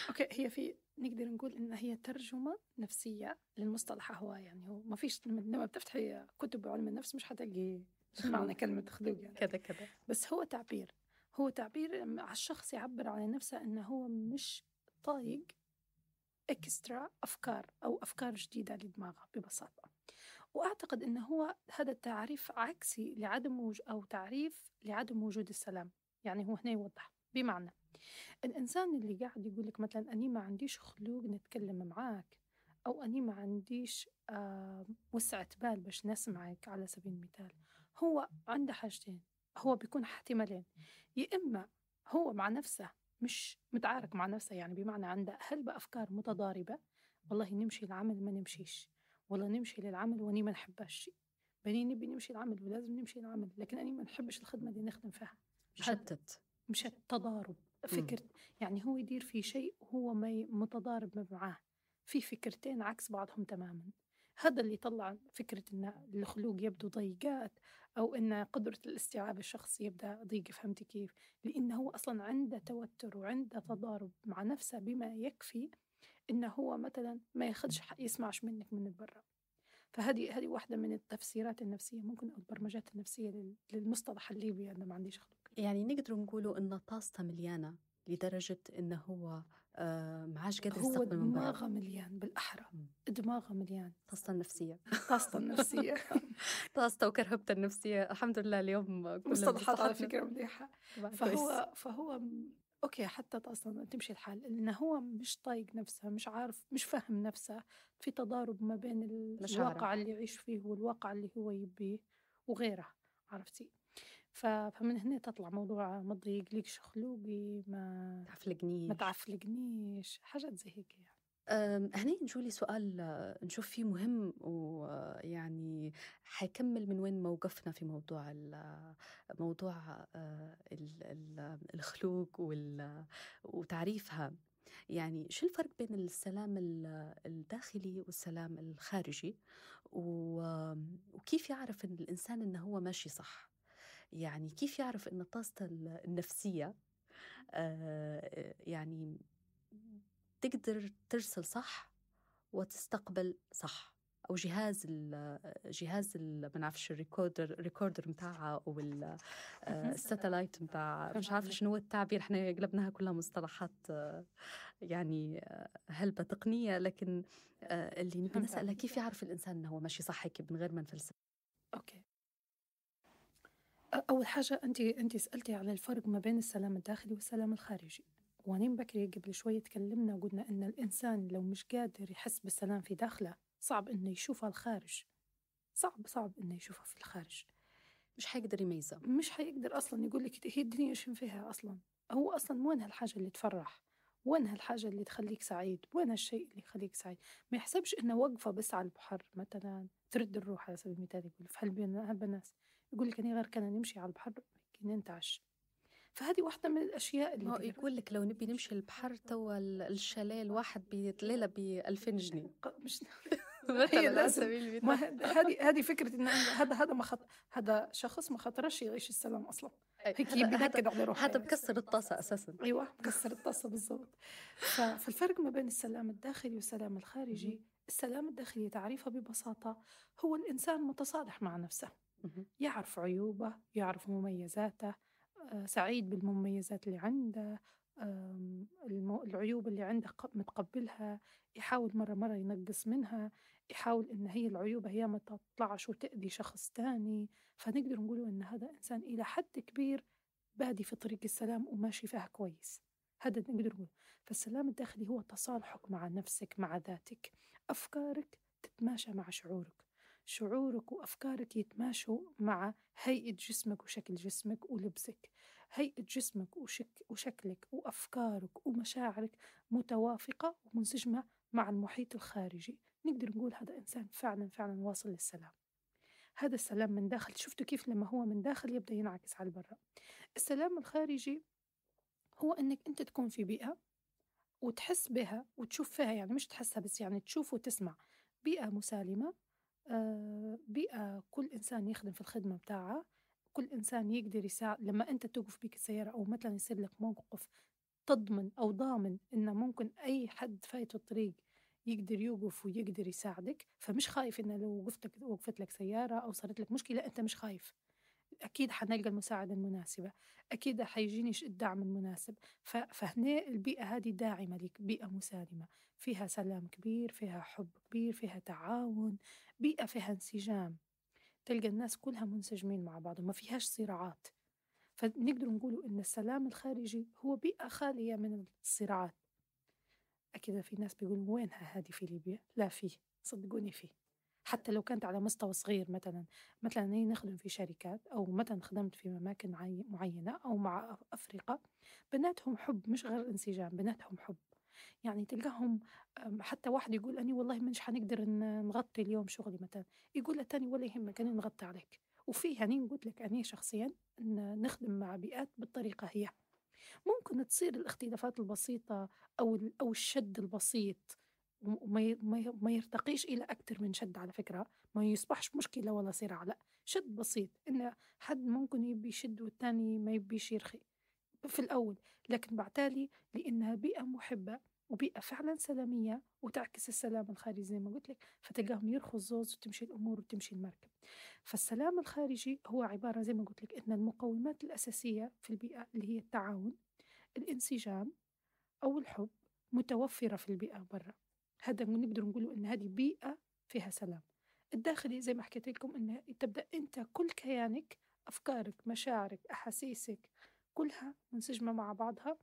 أوكي هي في نقدر نقول إن هي ترجمة نفسية للمصطلح هو يعني هو ما فيش لما بتفتحي كتب علم النفس مش حتلاقي معنى كلمة خلوق يعني. كذا كذا. بس هو تعبير. هو تعبير على الشخص يعبر عن نفسه أنه هو مش طايق اكسترا أفكار أو أفكار جديدة لدماغه ببساطة. وأعتقد أنه هو هذا التعريف عكسي لعدم وجود أو تعريف لعدم وجود السلام. يعني هو هنا يوضح. بمعنى الإنسان اللي قاعد يقول لك مثلا أني ما عنديش خلوق نتكلم معاك أو أني ما عنديش آه وسعة بال باش نسمعك على سبيل المثال هو عنده حاجتين هو بيكون احتمالين يا إما هو مع نفسه مش متعارك مع نفسه يعني بمعنى عنده هل بأفكار متضاربة؟ والله نمشي العمل ما نمشيش والله نمشي للعمل وأني ما نحبهاش. بني نبي نمشي العمل ولازم نمشي العمل لكن أني ما نحبش الخدمة اللي نخدم فيها. مشتت. مشتت تضارب فكر يعني هو يدير في شيء هو ما متضارب معاه. في فكرتين عكس بعضهم تماما. هذا اللي طلع فكرة أن الخلوق يبدو ضيقات أو أن قدرة الاستيعاب الشخص يبدأ ضيق فهمتي كيف؟ لأنه هو أصلا عنده توتر وعنده تضارب مع نفسه بما يكفي أنه هو مثلا ما ياخدش يسمعش منك من برا فهذه هذه واحدة من التفسيرات النفسية ممكن أو البرمجات النفسية للمصطلح الليبي أنا ما عنديش خلوق يعني نقدر نقولوا أن طاسته مليانة لدرجة أنه هو آه معاش قادر هو دماغه مليان بالأحرى. دماغه مليان. طاستة النفسية. طاستة النفسية. طاستة وكرهبته النفسية. الحمد لله اليوم مصطلحات على فكرة مليحة. فهو فهو أوكي حتى أصلا تمشي الحال لأنه هو مش طايق نفسه مش عارف مش فاهم نفسه في تضارب ما بين الواقع اللي يعيش فيه والواقع اللي هو يبيه وغيره عرفتي؟ فمن هنا تطلع موضوع ما تضيقليش خلوقي ما تعفلقنيش ما تعفلقنيش. حاجات زي هيك يعني. هنا نجولي سؤال نشوف فيه مهم ويعني حيكمل من وين موقفنا في موضوع موضوع الخلوق وتعريفها. يعني شو الفرق بين السلام الداخلي والسلام الخارجي؟ وكيف يعرف إن الإنسان إنه هو ماشي صح؟ يعني كيف يعرف إن طاسته النفسية؟ يعني تقدر ترسل صح وتستقبل صح أو جهاز ال جهاز ما نعرفش ال recorder ال recorder نتاعها أو ال satellite نتاع مش عارفة شنو هو التعبير إحنا قلبناها كلها مصطلحات يعني هلبة تقنية لكن اللي نبي نسأله كيف يعرف الإنسان أنه هو ماشي صح هيك من غير ما نفلسف؟ okay. أول حاجة أنت أنت سألتي على الفرق ما بين السلام الداخلي والسلام الخارجي. وانين بكري قبل شوية تكلمنا وقلنا إن الإنسان لو مش قادر يحس بالسلام في داخله صعب إنه يشوفها الخارج. صعب صعب إنه يشوفها في الخارج. مش حيقدر يميزها مش حيقدر أصلا يقول لك هي الدنيا إيش فيها أصلا؟ هو أصلا وين هالحاجة اللي تفرح؟ وين هالحاجة اللي تخليك سعيد؟ وين هالشيء اللي يخليك سعيد؟ ما يحسبش إنه وقفة بس على البحر مثلا ترد الروح على سبيل المثال يقول في هالبناس. يقول لك أنا غير كان نمشي على البحر ننتعش فهذه واحدة من الأشياء اللي هو يقول لك لو نبي نمشي البحر توا الشاليه الواحد بليلة ب 2000 جنيه. مش مثلا على سبيل المثال هذه هذه فكرة إن هذا هذا ما خط هذا شخص ما خطرش يعيش السلام أصلا. هيك بنكد على روحه هذا. بكسر الطاسة أساسا. أيوه مكسر الطاسة بالضبط. فالفرق ما بين السلام الداخلي والسلام الخارجي السلام الداخلي تعريفه ببساطة هو الإنسان متصالح مع نفسه. يعرف عيوبه يعرف مميزاته آه، سعيد بالمميزات اللي عنده العيوب اللي عنده متقبلها يحاول مرة مرة ينقص منها يحاول إن هي العيوب هي ما تطلعش وتأذي شخص تاني. فنقدر نقول إن هذا إنسان إلى حد كبير بادي في طريق السلام وماشي فيها كويس. هذا نقدر نقول. فالسلام الداخلي هو تصالحك مع نفسك مع ذاتك. أفكارك تتماشى مع شعورك. شعورك وأفكارك يتماشوا مع هيئة جسمك وشكل جسمك ولبسك. هيئة جسمك وشك وشكلك وأفكارك ومشاعرك متوافقة ومنسجمة مع المحيط الخارجي. نقدر نقول هذا إنسان فعلا فعلا واصل للسلام. هذا السلام من داخل شفتوا كيف لما هو من داخل يبدأ ينعكس على برا. السلام الخارجي هو أنك أنت تكون في بيئة وتحس بها وتشوف فيها يعني مش تحسها بس يعني تشوف وتسمع. بيئة مسالمة بيئة كل إنسان يخدم في الخدمة بتاعها كل إنسان يقدر يساعد لما أنت توقف بيك السيارة أو مثلا يصير لك موقف تضمن أو ضامن إنه ممكن أي حد فايت الطريق يقدر يوقف ويقدر يساعدك فمش خايف إنه لو وقفتك وقفت لك سيارة أو صارت لك مشكلة أنت مش خايف. أكيد حنلقى المساعدة المناسبة أكيد حيجيني الدعم المناسب. فهنا البيئة هذه داعمة لك بيئة مسالمة فيها سلام كبير فيها حب كبير فيها تعاون بيئة فيها انسجام تلقى الناس كلها منسجمين مع بعض وما فيهاش صراعات. فنقدر نقول إن السلام الخارجي هو بيئة خالية من الصراعات. أكيد في ناس بيقولوا وينها هذه في ليبيا؟ لا فيه صدقوني فيه حتى لو كانت على مستوى صغير مثلا مثلا أنا نخدم في شركات أو مثلا خدمت في أماكن عي- معينة أو مع أفرقة بناتهم حب مش غير انسجام بناتهم حب. يعني تلقاهم حتى واحد يقول أني والله مش حنقدر نغطي اليوم شغلي مثلا يقول للتاني ولا يهمك أنا نغطي عليك. وفي يعني قلت لك أنا شخصيا إن نخدم مع بيئات بالطريقة هي. ممكن تصير الاختلافات البسيطة أو أو الشد البسيط وما يرتقيش إلى أكثر من شد على فكرة ما يصبحش مشكلة ولا صراع لا. شد بسيط إن حد ممكن يبي يشد والتاني ما يبيش يرخي في الأول لكن بعتالي لأنها بيئة محبة وبيئة فعلا سلامية وتعكس السلام الخارجي زي ما قلت لك فتلقاهم يرخوا الزوز وتمشي الأمور وتمشي المركب. فالسلام الخارجي هو عبارة زي ما قلت لك إن المقومات الأساسية في البيئة اللي هي التعاون الانسجام أو الحب متوفرة في البيئة برا. هذا نقدر نقوله إن هذه بيئة فيها سلام. الداخلي زي ما حكيت لكم إن تبدأ أنت كل كيانك أفكارك مشاعرك أحاسيسك كلها منسجمة مع بعضها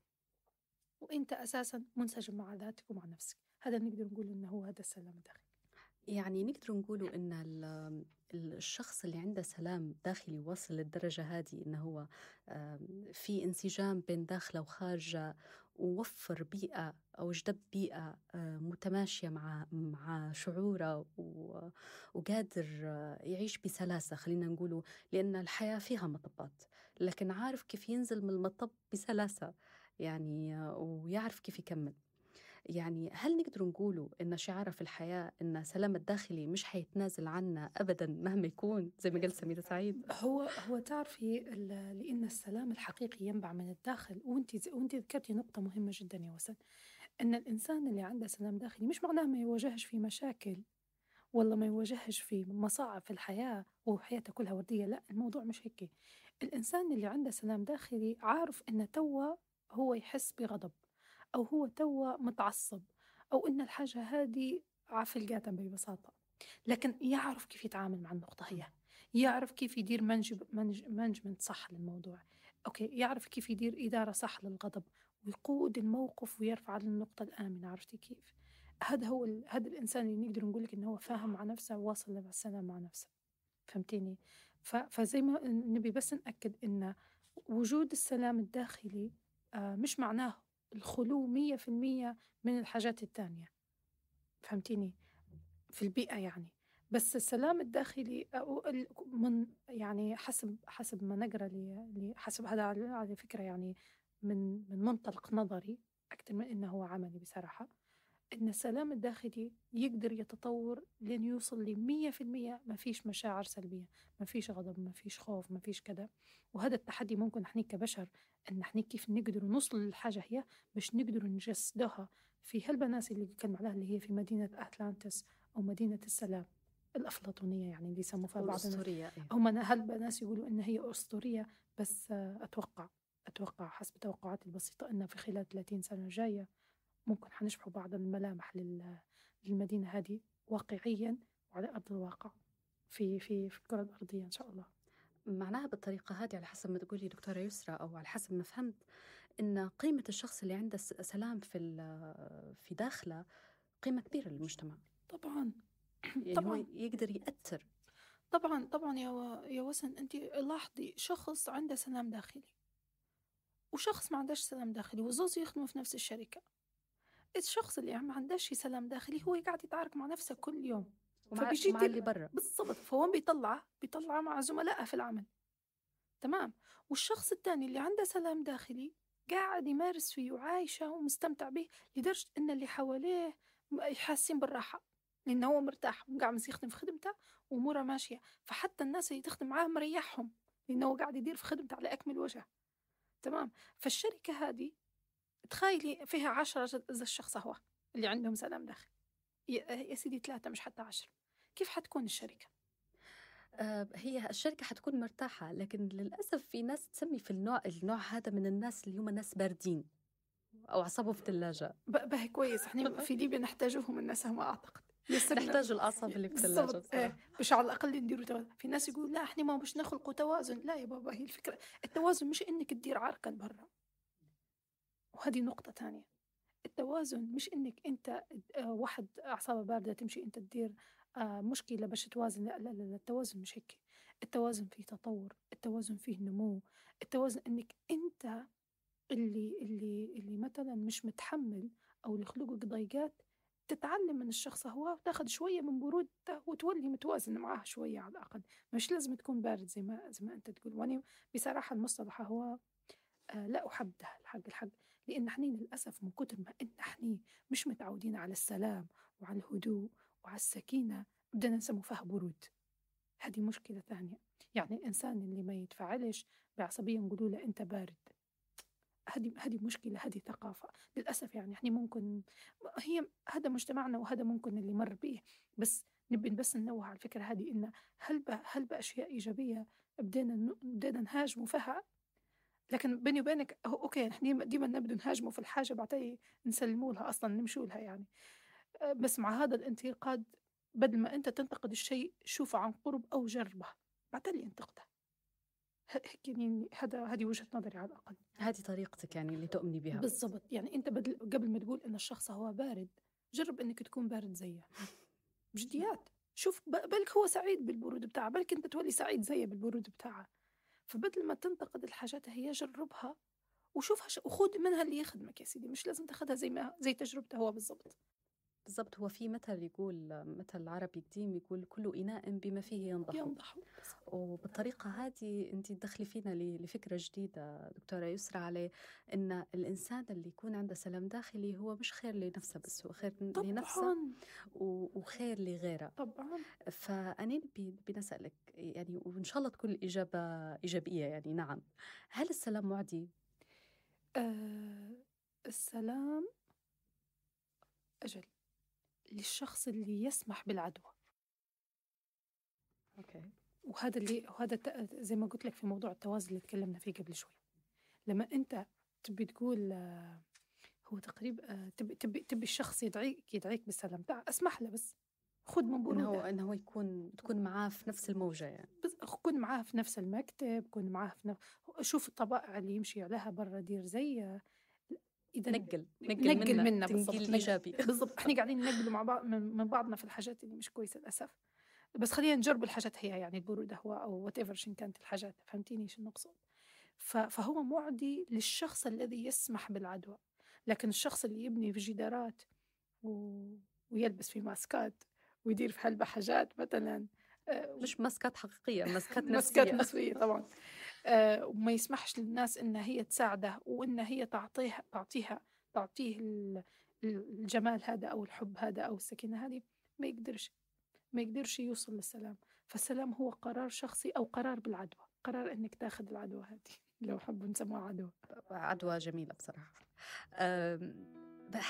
وأنت أساسا منسجم مع ذاتك ومع نفسك. هذا نقدر نقول إنه هو هذا السلام الداخلي يعني نقدر نقولوا إن ال- الشخص اللي عنده سلام داخلي وصل للدرجة هذه إنه هو في انسجام بين داخله وخارجه ووفر بيئة أو جدب بيئة آه، متماشية مع مع شعوره وقادر آه، يعيش بسلاسة خلينا نقولوا لأن الحياة فيها مطبات. لكن عارف كيف ينزل من المطب بسلاسة؟ يعني ويعرف كيف يكمل. يعني هل نقدر نقولوا إن شعارة في الحياة إن سلام الداخلي مش حيتنازل عنا أبدا مهما يكون زي ما قال سميرة سعيد؟ هو هو تعرفي لأن السلام الحقيقي ينبع من الداخل وأنت وأنت ذكرتي نقطة مهمة جدا يا وسن أن الإنسان اللي عنده سلام داخلي مش معناه ما يواجهش في مشاكل ولا ما يواجهش في مصاعب في الحياة وحياته كلها وردية لا الموضوع مش هيك. الإنسان اللي عنده سلام داخلي عارف أن توا هو يحس بغضب أو هو توا متعصب أو أن الحاجة هذه عفلقاتا ببساطة. لكن يعرف كيف يتعامل مع النقطة هي يعرف كيف يدير مانجمنت صح للموضوع. أوكي يعرف كيف يدير إدارة صح للغضب ويقود الموقف ويرفع للنقطة الآمنة عرفتي كيف؟ هذا هو ال... هذا الإنسان اللي نقدر نقول لك إنه هو فاهم مع نفسه وواصل للسلام مع نفسه. فهمتيني؟ ف... فزي ما نبي بس نأكد إن وجود السلام الداخلي مش معناه الخلو مية في المية من الحاجات التانية. فهمتيني؟ في البيئة يعني. بس السلام الداخلي من يعني حسب حسب ما نقرأ لي حسب هذا على فكرة يعني من من منطلق نظري أكثر من إنه هو عملي بصراحة. إن السلام الداخلي يقدر يتطور لين يوصل لمية في المية. ما فيش مشاعر سلبية ما فيش غضب ما فيش خوف ما فيش كذا. وهذا التحدي ممكن إحنا كبشر إن إحنا كيف نقدر نوصل للحاجة هي باش نقدر نجسدها في هالبناس اللي بتكلم عليها اللي هي في مدينة أتلانتس أو مدينة السلام. الأفلاطونية يعني اللي يسموا فيها بعض الأسطورية إيه. هم هالبناس يقولوا إن هي أسطورية بس أتوقع أتوقع حسب توقعاتي البسيطة أن في خلال 30 سنة جاية ممكن حنشبحوا بعض الملامح لل- للمدينة هذه واقعيا وعلى أرض الواقع في في في الكرة الأرضية إن شاء الله. معناها بالطريقة هذه على حسب ما تقولي دكتورة يسرى أو على حسب ما فهمت إن قيمة الشخص اللي عنده سلام في في داخله قيمة كبيرة للمجتمع. طبعا يعني طبعاً. هو يقدر يأثر. طبعا طبعا يا و... يا وسن انت لاحظي شخص عنده سلام داخلي وشخص ما عندهش سلام داخلي وزوز يخدموا في نفس الشركة. الشخص اللي ما عندهش سلام داخلي هو قاعد يتعارك مع نفسه كل يوم ومع, فبيجي مع اللي برا. بالضبط فوين بيطلع بيطلع مع زملائه في العمل. تمام؟ والشخص الثاني اللي عنده سلام داخلي قاعد يمارس فيه وعايشة ومستمتع به لدرجة إن اللي حواليه حاسين بالراحة لأنه هو مرتاح وقاعد يخدم في خدمته وأموره ماشية. فحتى الناس اللي تخدم معاه مريحهم لأنه هو قاعد يدير في خدمته على أكمل وجه. تمام؟ فالشركة هذه تخيلي فيها عشرة إذا الشخص هو اللي عندهم سلام داخلي. يا سيدي ثلاثة مش حتى عشرة. كيف حتكون الشركة؟ آه، هي الشركة حتكون مرتاحة لكن للأسف في ناس تسمي في النوع النوع هذا من الناس اللي هم ناس باردين أو أعصابهم في الثلاجة. ب- به كويس. إحنا في ليبيا نحتاجهم الناس أعتقد. يسرنا. نحتاج الأعصاب اللي في الثلاجة. إيه باش على الأقل نديروا توازن في ناس يقول لا إحنا ما باش نخلقوا توازن. لا يا بابا هي الفكرة. التوازن مش إنك تدير عركه برا. وهذه نقطة ثانية. التوازن مش إنك أنت آه، واحد أعصابة باردة تمشي أنت تدير آه، مشكلة باش توازن لا لا لا التوازن مش هيك. التوازن فيه تطور التوازن فيه نمو التوازن إنك أنت اللي اللي اللي مثلا مش متحمل أو اللي خلقك ضيقات تتعلم من الشخص هو وتاخذ شوية من برودته وتولي متوازن معاه شوية على الأقل. مش لازم تكون بارد زي ما زي ما أنت تقول. وأنا بصراحة المصطلح هو آه لا احبه الحق الحق. لأن إحنا للأسف من كتر ما إن إحنا مش متعودين على السلام وعلى الهدوء وعلى السكينة بدنا نسمو فيها برود. هذه مشكلة ثانية. يعني الإنسان اللي ما يتفاعلش بعصبية نقولوا له أنت بارد. هذه هذه مشكلة هذه ثقافة. للأسف يعني إحنا ممكن هي هذا مجتمعنا وهذا ممكن اللي مر به. بس نبي بس ننوه على الفكرة هذه ان هل هل بأشياء إيجابية بدينا بدينا نهاجموا فيها؟ لكن بيني وبينك هو أوكي إحنا ديما نبدو نهاجموا في الحاجة بعدين نسلموا لها أصلا نمشوا لها يعني. أه، بس مع هذا الانتقاد بدل ما أنت تنتقد الشيء شوفه عن قرب أو جربه. بعدين ينتقده. هيك يعني هذا هذه وجهة نظري على الأقل. هذه طريقتك يعني اللي تؤمني بها. بالضبط. يعني أنت بدل قبل ما تقول إن الشخص هو بارد جرب إنك تكون بارد زيه بجديات. شوف بالك هو سعيد بالبرود بتاعه بالك أنت تولي سعيد زيه بالبرود بتاعه. فبدل ما تنتقد الحاجات هي جربها وشوفها ش... وخذ منها اللي يخدمك يا سيدي مش لازم تاخذها زي ما زي تجربته هو بالضبط. بالضبط هو في مثل يقول مثل عربي قديم يقول كل إناء بما فيه ينضح. ينضح وبالطريقة هذه أنت تدخلي فينا لفكرة جديدة دكتورة يسرى عليه أن الإنسان اللي يكون عنده سلام داخلي هو مش خير لنفسه بس هو خير لنفسه طبعا. و- وخير لغيره. طبعا. فأنا نبي نبي نسألك يعني وإن شاء الله تكون الإجابة إيجابية يعني نعم. هل السلام معدي؟ آه السلام أجل. للشخص اللي يسمح بالعدوى. أوكي. وهذا اللي وهذا زي ما قلت لك في موضوع التوازن اللي تكلمنا فيه قبل شوي. لما أنت تبي تقول آه، هو تقريبا آه، تبي تبي تبي الشخص يدعيك يدعيك بالسلام تعال اسمح له بس خذ من إنه بروده. هو يكون تكون معاه في نفس الموجة يعني. بس كن معاه في نفس المكتب كن معاه في نفس شوف الطبائع اللي يمشي عليها برا دير زي إذا نقل نقل منا بالضبط نقل. إيجابي بالضبط. إحنا قاعدين نقبل مع بعض من, من بعضنا في الحاجات اللي مش كويسة للأسف. بس خلينا نجرب الحاجات هي يعني البروده هو أو whatever شن كانت الحاجات فهمتيني شو نقصد فهو معدي للشخص الذي يسمح بالعدوى. لكن الشخص اللي يبني في جدارات و... ويلبس في ماسكات ويدير في هلبة حاجات مثلا آه، مش ماسكات حقيقية ماسكات مسكات نفسية. نفسية طبعا. وما يسمحش للناس إن هي تساعده وإن هي تعطيه تعطيها تعطيه ال- الجمال هذا أو الحب هذا أو السكينة هذه ما يقدرش ما يقدرش يوصل للسلام. فالسلام هو قرار شخصي أو قرار بالعدوى قرار إنك تاخذ العدوى هذه. لو حبوا نسموها عدوى. عدوى جميلة بصراحة.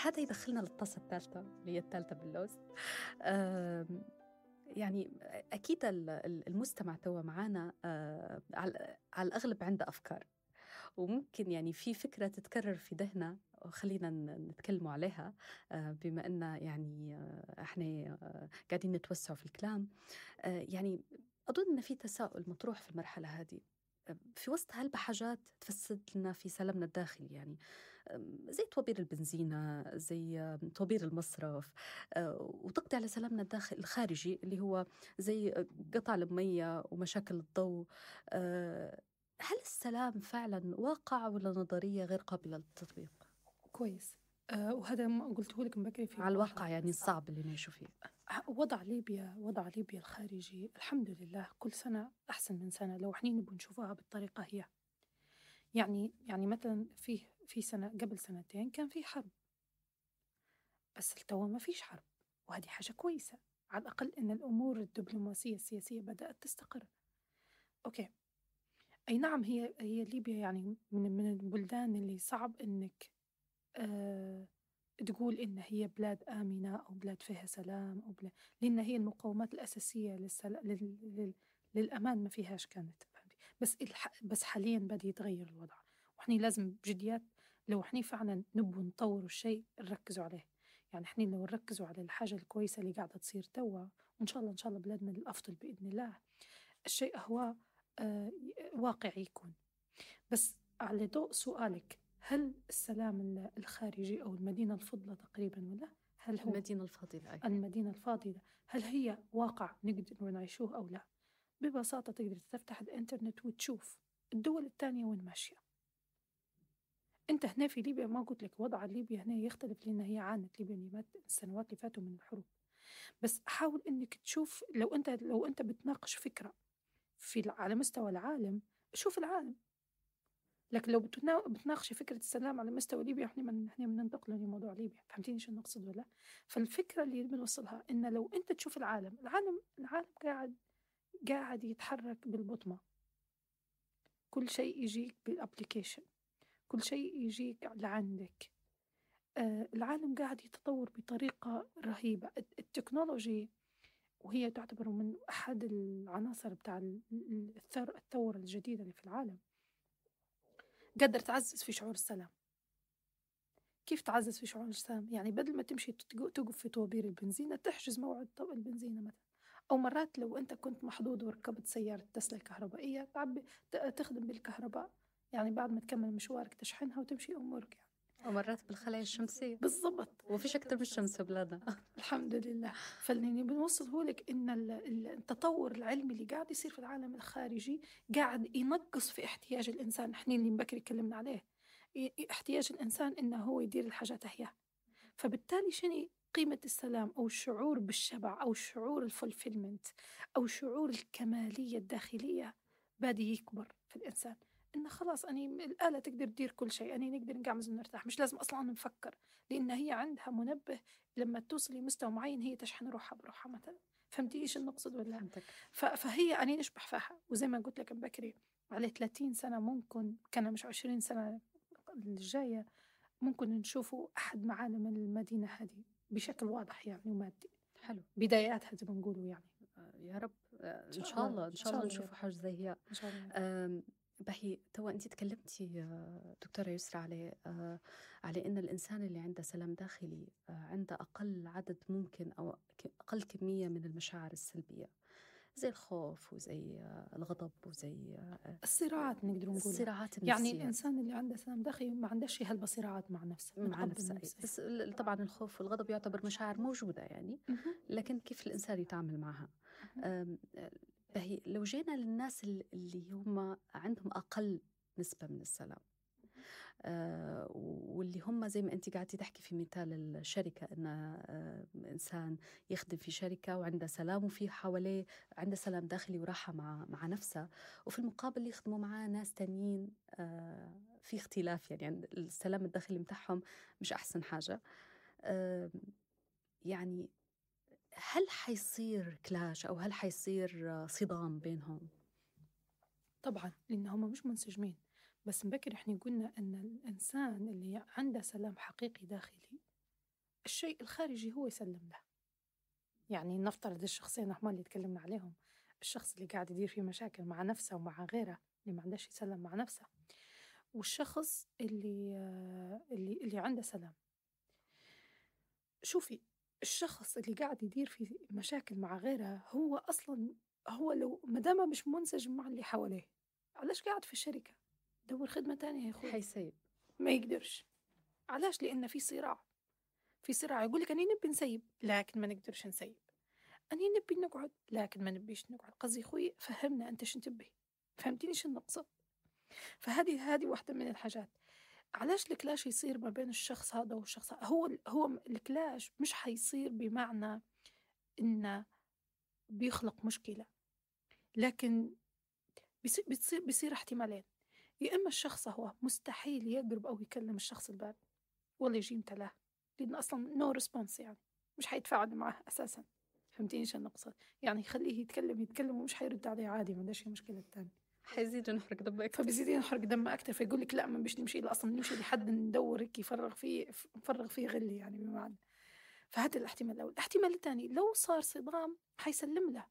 هذا يدخلنا للطاسة الثالثة اللي هي الثالثة باللوز. يعني أكيد المستمع توا معنا آه، على الأغلب عنده أفكار. وممكن يعني في فكرة تتكرر في ذهنه خلينا نتكلموا عليها آه، بما أن يعني آه، إحنا قاعدين نتوسعوا في الكلام. يعني أظن أن في تساؤل مطروح في المرحلة هذه. في وسط هالبحاجات تفسد لنا في سلامنا الداخلي يعني. زي طوابير البنزينة زي طوابير المصرف آه، وتقضي على سلامنا الداخل الخارجي اللي هو زي قطع المية ومشاكل الضوء. آه، هل السلام فعلا واقع ولا نظرية غير قابلة للتطبيق؟ كويس. أه وهذا ما قلته لك بكري في على الواقع يعني الصعب اللي نعيشوا فيه. وضع ليبيا وضع ليبيا الخارجي الحمد لله كل سنة أحسن من سنة لو إحنا نبغى نشوفها بالطريقة هي. يعني يعني مثلا في في سنة قبل سنتين كان في حرب. بس توا ما فيش حرب وهذه حاجة كويسة. على الأقل إن الأمور الدبلوماسية السياسية بدأت تستقر. okay. أي نعم هي هي ليبيا يعني من من البلدان اللي صعب إنك آه تقول إن هي بلاد آمنة أو بلاد فيها سلام أو بلاد لأن هي المقومات الأساسية للسل... لل... لل... للأمان ما فيهاش كانت. بس الح... بس حاليا بدأ يتغير الوضع. وإحنا لازم بجديات لو إحنا فعلا نبغوا نطوروا الشيء نركزوا عليه. يعني إحنا لو نركزوا على الحاجة الكويسة اللي قاعدة تصير توا وإن شاء الله إن شاء الله بلادنا الأفضل بإذن الله الشيء هو آه واقعي يكون. بس على ضوء سؤالك هل السلام الخارجي أو المدينة الفضلة تقريبا ولا؟ هل هو المدينة الفاضلة أي. المدينة الفاضلة؟ هل هي واقع نقدر نعيشوه أو لا؟ ببساطة تقدر تفتح الإنترنت وتشوف الدول الثانية وين ماشية. أنت هنا في ليبيا ما قلت لك وضع ليبيا هنا يختلف لأن هي عانت ليبيا السنوات اللي فاتوا من الحروب. بس حاول إنك تشوف لو أنت لو أنت بتناقش فكرة في على مستوى العالم شوف العالم. لكن لو بتناقشي فكرة السلام على مستوى ليبيا إحنا من إحنا بننتقل لموضوع ليبيا. فهمتيني شو نقصد ولا؟ فالفكرة اللي بنوصلها إن لو أنت تشوف العالم العالم العالم قاعد قاعد يتحرك بالبطمة. كل شيء يجيك بالابليكيشن كل شيء يجيك لعندك. آه العالم قاعد يتطور بطريقة رهيبة. التكنولوجي وهي تعتبر من أحد العناصر بتاع الثورة الجديدة اللي في العالم. قدر تعزز في شعور السلام. كيف تعزز في شعور السلام؟ يعني بدل ما تمشي توقف في طوابير البنزينة تحجز موعد البنزينة مثلا. أو مرات لو أنت كنت محظوظ وركبت سيارة تسلا الكهربائية تعبي تخدم بالكهرباء. يعني بعد ما تكمل مشوارك تشحنها وتمشي أمورك يعني. ومرات بالخلايا الشمسية. بالضبط. وفيش أكثر من الشمس بلادنا الحمد لله. فاللي بنوصله لك إن التطور العلمي اللي قاعد يصير في العالم الخارجي قاعد ينقص في احتياج الإنسان. إحنا اللي بكري تكلمنا عليه. احتياج الإنسان إنه هو يدير الحاجات هي فبالتالي شنو قيمة السلام أو الشعور بالشبع أو شعور الفولفيلمنت أو شعور الكمالية الداخلية بادي يكبر في الإنسان؟ إنه خلاص أني الآلة تقدر تدير كل شيء أني نقدر نقعمز ونرتاح. مش لازم أصلا نفكر لأن هي عندها منبه لما توصل لمستوى معين هي تشحن روحها بروحها مثلا. فهمتي إيش النقصد ولا فهي أني نشبح فيها. وزي ما قلت لك بكري عليه 30 سنة ممكن كان مش 20 سنة الجاية ممكن نشوفوا أحد معالم المدينة هذه بشكل واضح يعني ومادي. حلو. بداياتها زي ما نقولوا يعني. آه، يا رب. إن شاء الله إن شاء الله نشوف حاجة زي هي. إن شاء الله. بهي تو انت تكلمتي آه، دكتورة يسرى على على إن الإنسان اللي عنده سلام داخلي عنده أقل عدد ممكن أو أقل كمية من المشاعر السلبية. زي الخوف وزي الغضب وزي الصراعات نقدر نقول الصراعات النفسية. يعني الإنسان اللي عنده سلام داخلي ما عندهش هالبصراعات مع نفسه مع نفسه بس طبعا الخوف والغضب يعتبر مشاعر موجودة يعني لكن كيف الإنسان يتعامل معها؟ فهي لو جينا للناس اللي هم عندهم أقل نسبة من السلام آه واللي هم زي ما انت قاعدتي تحكي في مثال الشركة إن آه إنسان يخدم في شركة وعنده سلام وفي حواليه عنده سلام داخلي وراحة مع مع نفسه وفي المقابل يخدموا معاه ناس تانيين آه في اختلاف يعني, يعني السلام الداخلي بتاعهم مش أحسن حاجة يعني هل حيصير كلاش أو هل حيصير صدام بينهم؟ طبعا لأن هم مش منسجمين. بس مبكر إحنا قلنا أن الإنسان اللي عنده سلام حقيقي داخلي الشيء الخارجي هو يسلم له. يعني نفترض الشخصين هم اللي تكلمنا عليهم الشخص اللي قاعد يدير في مشاكل مع نفسه ومع غيره اللي ما عندهش يسلم مع نفسه والشخص اللي آه، اللي اللي عنده سلام. شوفي الشخص اللي قاعد يدير في مشاكل مع غيره هو أصلا هو لو ما دام مش منسجم مع اللي حواليه علاش قاعد في الشركة؟ دور خدمة تانية يا أخوي. حيسيب ما يقدرش. علاش؟ لأن في صراع. في صراع. يقول لك أني نبي نسيب لكن ما نقدرش نسيب. أني نبي نقعد لكن ما نبيش نقعد. قصدي خوي فهمنا أنت شو تبي. فهمتيني شو نقصد. فهذه هذه واحدة من الحاجات. علاش الكلاش يصير ما بين الشخص هذا والشخص هذا هو هو الكلاش مش حيصير بمعنى انه بيخلق مشكلة لكن بيصير بتصير بيصير احتمالين. يا إما الشخص هو مستحيل يقرب أو يكلم الشخص البارد ولا يجي امتلاه لأن أصلا no response يعني مش حيتفاعل معه أساسا. فهمتيني شو نقصد يعني يخليه يتكلم يتكلم ومش حيرد عليه عادي ما عندهاش مشكلة الثاني حيزيد نحرق دمك. فبيزيد ينحرق دمه أكثر فيقول لك لا ما بيش نمشي له أصلا نمشي لحد ندور هيك يفرغ فيه نفرغ فيه غلي يعني بمعنى. فهذا الاحتمال الأول. الاحتمال الثاني لو صار صدام حيسلم له.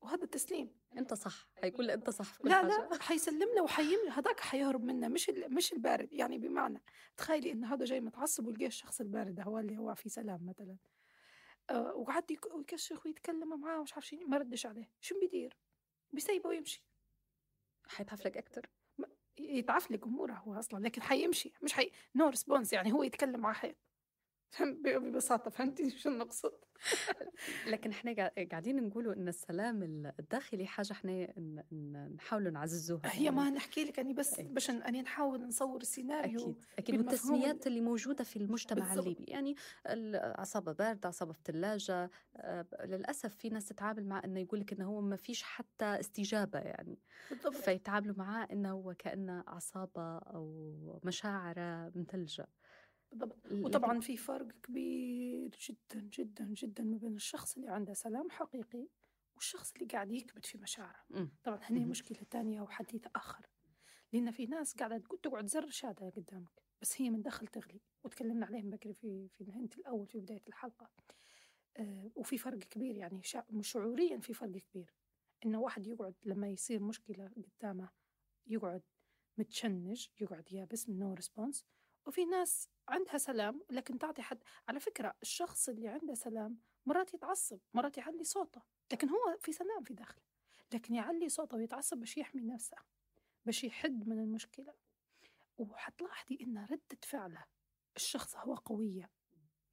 وهذا تسليم أنت صح. حيقول أنت صح في كل لا حاجة. لا حيسلم له وحيم هذاك حيهرب منه مش ال- مش البارد. يعني بمعنى تخيلي إن هذا جاي متعصب ويلقى الشخص البارد هو اللي هو في سلام مثلا. آه وقعد يك- يكشخ ويتكلم معاه ومش عارف شو ما ردش عليه. شو بيدير؟ بيسيبه ويمشي. حيتعفلك أكتر. يتعفلك أموره هو أصلا لكن حيمشي مش حي no response يعني هو يتكلم مع حيط فهم ب- ببساطة فهمتي شو نقصد؟ لكن إحنا قاع- قاعدين نقولوا إن السلام الداخلي حاجة إحنا نحاول نعززوها هي يعني. ما نحكي لك أني بس. باش أني نحاول نصور السيناريو أكيد. أكيد. والتسميات اللي موجودة في المجتمع بالضبط. الليبي يعني عصابة باردة عصابة في الثلاجه للأسف في ناس تتعامل مع إنه يقول لك إنه هو ما فيش حتى استجابة يعني. بالضبط. فيتعاملوا معاه إنه هو كأنه عصابة أو مشاعرة مثلجة. بالضبط. وطبعا في فرق كبير جدا جدا جدا ما بين الشخص اللي عنده سلام حقيقي والشخص اللي قاعد يكبت في مشاعره. طبعا هني مهم. مشكلة تانية وحديث آخر. لأن في ناس تقول- تقعد زر شادة قدامك بس هي من داخل تغلي. وتكلمنا عليهم بكري في في الهنت الأول في بداية الحلقة. آه وفي فرق كبير يعني شع- شعوريا في فرق كبير. إنه واحد يقعد لما يصير مشكلة قدامه يقعد متشنج يقعد يابس من no response وفي ناس عندها سلام لكن تعطي حد على فكرة الشخص اللي عنده سلام مرات يتعصب مرات يعلي صوته لكن هو في سلام في داخله لكن يعلي صوته ويتعصب باش يحمي نفسه باش يحد من المشكلة. وحتلاحظي إن ردة فعله الشخص هو قوية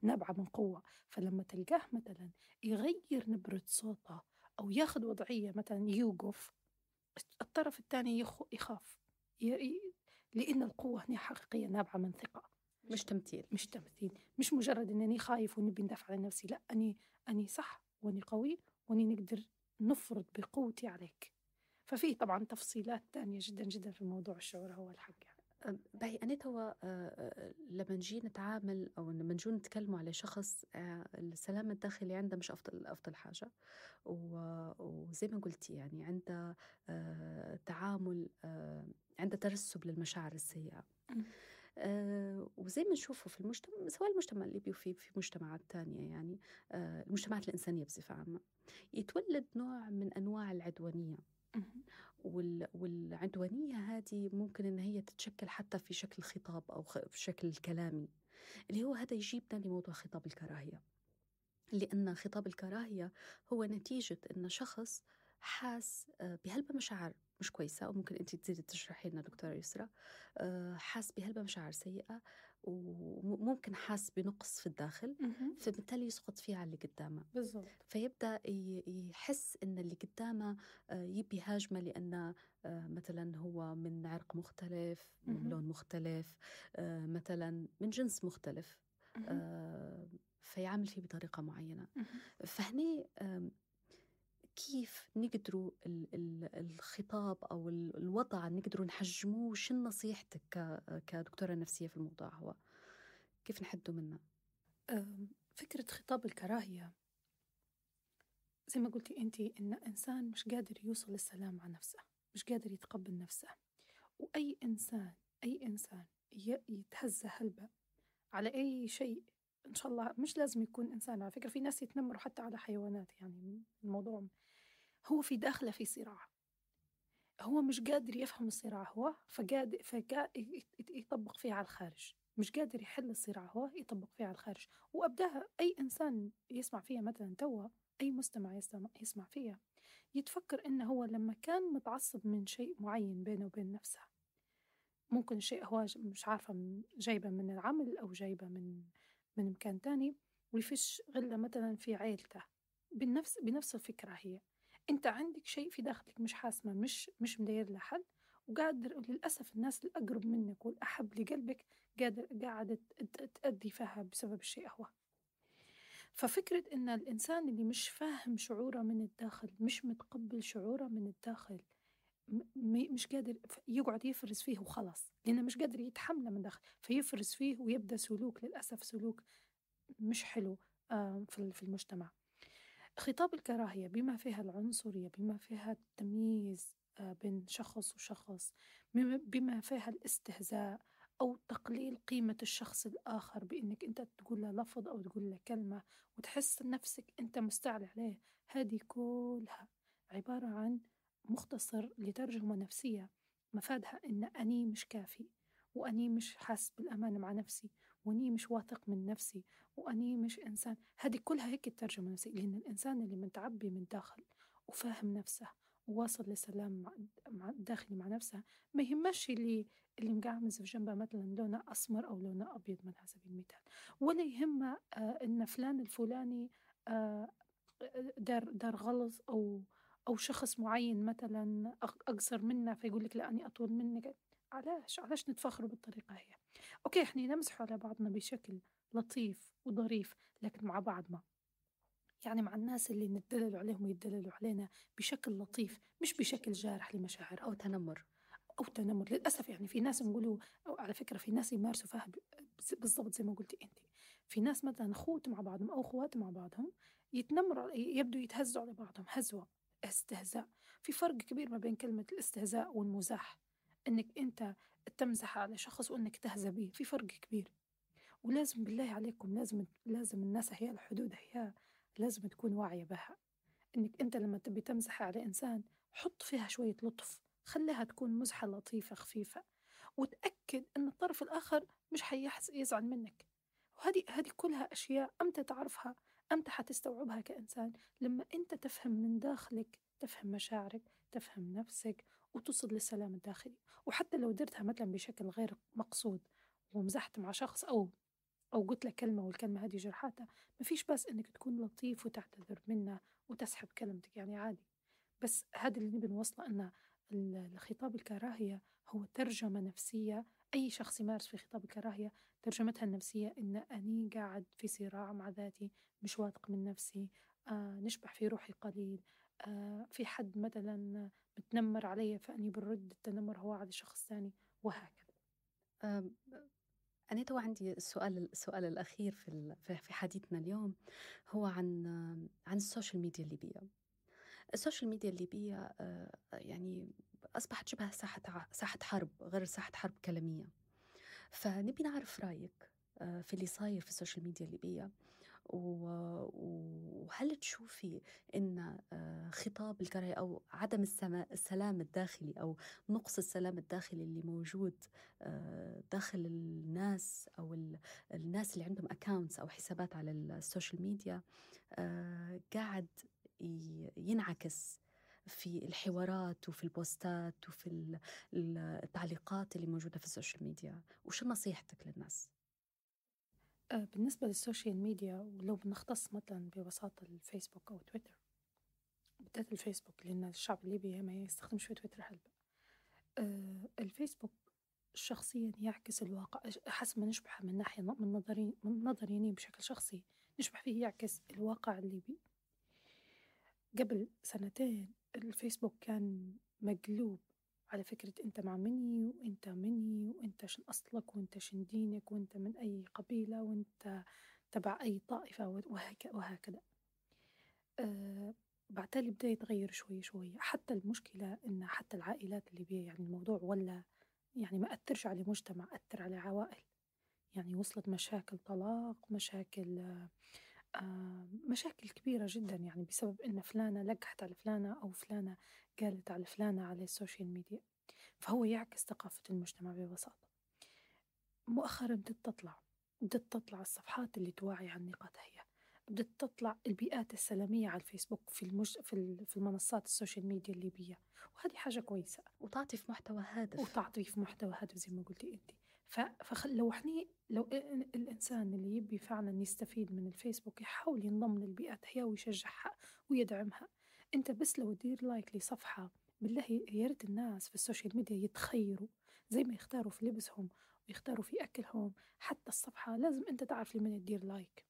نابعة من قوة. فلما تلقاه مثلا يغير نبرة صوته أو ياخذ وضعية مثلا يوقف الطرف الثاني يخ- يخاف لأن القوة هنا حقيقية نابعة من ثقة. مش تمثيل. مش تمثيل. مش مجرد إنني خايف ونبي ندافع عن نفسي. لا أني أني صح وإني قوي وإني نقدر نفرض بقوتي عليك. ففي طبعا تفصيلات تانية جدا جدا في موضوع الشعور هو الحق يعني. باهي أنا توا آه، آه، لما نجي نتعامل أو لما نجي نتكلموا على شخص آه، السلام الداخلي عنده مش أفضل أفضل حاجة و- وزي ما قلتي يعني عنده تعامل عنده ترسب للمشاعر السيئة مم. آه، وزي ما نشوفه في المجتمع سواء المجتمع الليبي وفي في مجتمعات تانية يعني آه، المجتمعات الإنسانية بصفة عامة يتولد نوع من أنواع العدوانية. وال... والعدوانية هذه ممكن إن هي تتشكل حتى في شكل خطاب أو. في شكل كلامي اللي هو هذا يجيبنا لموضوع خطاب الكراهية لأن خطاب الكراهية هو نتيجة أن شخص حاس آه، بهلبة مشاعر مش كويسة وممكن أنت تزيدي تشرحي لنا دكتورة يسرا آه، حاس بهلبة مشاعر سيئة وممكن حاس بنقص في الداخل. فبالتالي يسقط فيه على اللي قدامه بالضبط فيبدأ يحس إن اللي قدامه آه، يبي هاجمه لأن آه، مثلا هو من عرق مختلف من. لون مختلف آه، مثلا من جنس مختلف فيعامل فيه بطريقة معينة. فهني كيف نقدروا ال- ال- الخطاب أو ال- الوضع نقدروا نحجموه؟ شن نصيحتك كدكتورة نفسية في الموضوع هو؟ كيف نحدوا منه؟ فكرة خطاب الكراهية. زي ما قلتي أنتِ إن إنسان مش قادر يوصل للسلام مع نفسه، مش قادر يتقبل نفسه، وأي إنسان أي إنسان ي يتهزّ هلبة على أي شيء إن شاء الله مش لازم يكون إنسان. على فكرة في ناس يتنمروا حتى على حيوانات يعني الموضوع هو في داخله في صراع. هو مش قادر يفهم الصراع هو فقاد فقا يطبق فيه على الخارج. مش قادر يحل الصراع هو يطبق فيه على الخارج. وأبداها أي إنسان يسمع فيها مثلا توا أي مستمع يسمع, فيها يتفكر إنه هو لما كان متعصب من شيء معين بينه وبين نفسه. ممكن الشيء هو مش عارفة جايبة من العمل أو جايبة من من مكان تاني ويفش غلة مثلا في عيلته. بنفس بنفس الفكرة هي. أنت عندك شيء في داخلك مش حاسمة مش مش مدير له حل وقادر للأسف الناس الأقرب منك والأحب لقلبك قادر قاعدة تأدي فيها بسبب الشيء هو. ففكرة إن الإنسان اللي مش فاهم شعوره من الداخل مش متقبل شعوره من الداخل مش قادر يقعد يفرز فيه وخلاص لأنه مش قادر يتحمله من داخل فيفرز فيه ويبدأ سلوك للأسف سلوك مش حلو آه، في المجتمع. خطاب الكراهية بما فيها العنصرية بما فيها التمييز آه، بين شخص وشخص بما فيها الاستهزاء أو تقليل قيمة الشخص الآخر بإنك أنت تقول له لفظ أو تقول له كلمة وتحس نفسك أنت مستعلي عليه. هذه كلها عبارة عن مختصر لترجمة نفسية مفادها إن أني مش كافي وأني مش حاسس بالأمان مع نفسي. وأني مش واثق من نفسي وأني مش إنسان. هذه كلها هيك الترجمة النفسية لأن الإنسان اللي متعبي من داخل وفاهم نفسه وواصل لسلام مع, داخلي مع نفسه ما يهمش اللي اللي مقعمز في جنبه مثلا لونه أسمر أو لونه أبيض من على سبيل المثال. ولا يهمه آه إن فلان الفلاني آه دار دار غلط أو أو شخص معين مثلا أقصر منا فيقول لك لا أني أطول منك. علاش؟ علاش نتفخروا بالطريقة هي؟ أوكي إحنا نمزحوا على بعضنا بشكل لطيف وظريف لكن مع بعض ما يعني مع الناس اللي نتدلل عليهم ويتدللوا علينا بشكل لطيف مش بشكل جارح لمشاعر أو تنمر. أو تنمر للأسف يعني في ناس نقولوا على فكرة في ناس يمارسوا فيها بالضبط زي ما قلتي أنت. في ناس مثلا خوت مع بعضهم أو خوات مع بعضهم يتنمروا يبدوا يتهزوا على بعضهم هزوة استهزاء. في فرق كبير ما بين كلمة الاستهزاء والمزاح. إنك أنت تمزح على شخص وإنك تهزأ به في فرق كبير. ولازم بالله عليكم لازم لازم الناس هي الحدود هي لازم تكون واعية بها. إنك أنت لما تبي تمزح على إنسان حط فيها شوية لطف خليها تكون مزحة لطيفة خفيفة وتأكد أن الطرف الآخر مش حيحس يزعل منك. وهذه هذه كلها أشياء أمتى تعرفها أمتى حتستوعبها كإنسان. لما أنت تفهم من داخلك تفهم مشاعرك تفهم نفسك وتصل للسلام الداخلي. وحتى لو درتها مثلا بشكل غير مقصود ومزحت مع شخص أو أو قلت له كلمة والكلمة هذه جرحاتها ما فيش بس إنك تكون لطيف وتعتذر منه وتسحب كلمتك يعني عادي. بس هذا اللي نبي نوصله أن الخطاب الكراهية هو ترجمة نفسية. أي شخص يمارس في خطاب الكراهية ترجمتها النفسية إن أني قاعد في صراع مع ذاتي مش واثق من نفسي آه نشبح في روحي قليل آه في حد مثلا متنمر علي فأني برد التنمر هو على شخص ثاني وهكذا آه أنا تو عندي السؤال السؤال الأخير في في حديثنا اليوم هو عن عن ال social media الليبية. ال social media الليبية آه، يعني أصبحت شبه ساحة ساحة حرب غير ساحة حرب كلامية. فنبي نعرف رأيك آه، في اللي صاير في ال social media الليبية وهل تشوفي إن آه، خطاب الكراهية أو عدم السلام الداخلي أو نقص السلام الداخلي اللي موجود آه، داخل الناس أو الناس اللي عندهم accounts أو حسابات على ال social media آه، قاعد ينعكس في الحوارات وفي البوستات وفي التعليقات اللي موجودة في ال social media وشو نصيحتك للناس؟ آه، بالنسبة لل social media ولو بنختص مثلا ببساطة الفيسبوك أو تويتر بالذات الفيسبوك لأن الشعب الليبي ما يستخدمش في تويتر هلبا أه الفيسبوك شخصيا يعكس الواقع حسب ما نشبح من ناحية من نظري من نظري بشكل شخصي نشبح فيه يعكس الواقع الليبي. قبل سنتين الفيسبوك كان مقلوب على فكرة أنت مع مني وأنت مني وأنت شن أصلك وأنت شن دينك وأنت من أي قبيلة وأنت تبع أي طائفة وهك وهكذا. أه بعتالي بدأ يتغير شوي شوي حتى المشكلة إن حتى العائلات اللي بيه يعني الموضوع ولا يعني ما أثرش على مجتمع أثر على عوائل. يعني وصلت مشاكل طلاق مشاكل آه مشاكل كبيرة جدا يعني بسبب إن فلانة لقحت على فلانة أو فلانة قالت على فلانة على ال social media فهو يعكس ثقافة المجتمع ببساطة. مؤخرا بدأت تطلع بدأت تطلع الصفحات اللي توعي عن نقاط هي. بدأت تطلع البيئات السلامية على الفيسبوك في المج... في, في المنصات ال social media الليبية وهذه حاجة كويسة. وتعطي في محتوى هادف. وتعطي في محتوى هادف زي ما قلتي أنت. ف... فلو إحنا لو الإنسان اللي يبي فعلا يستفيد من الفيسبوك يحاول ينضم للبيئات هي ويشجعها ويدعمها. أنت بس لو تدير like لصفحة بالله يا ريت الناس في ال social media يتخيروا زي ما يختاروا في لبسهم ويختاروا في أكلهم. حتى الصفحة لازم أنت تعرف لمن تدير like.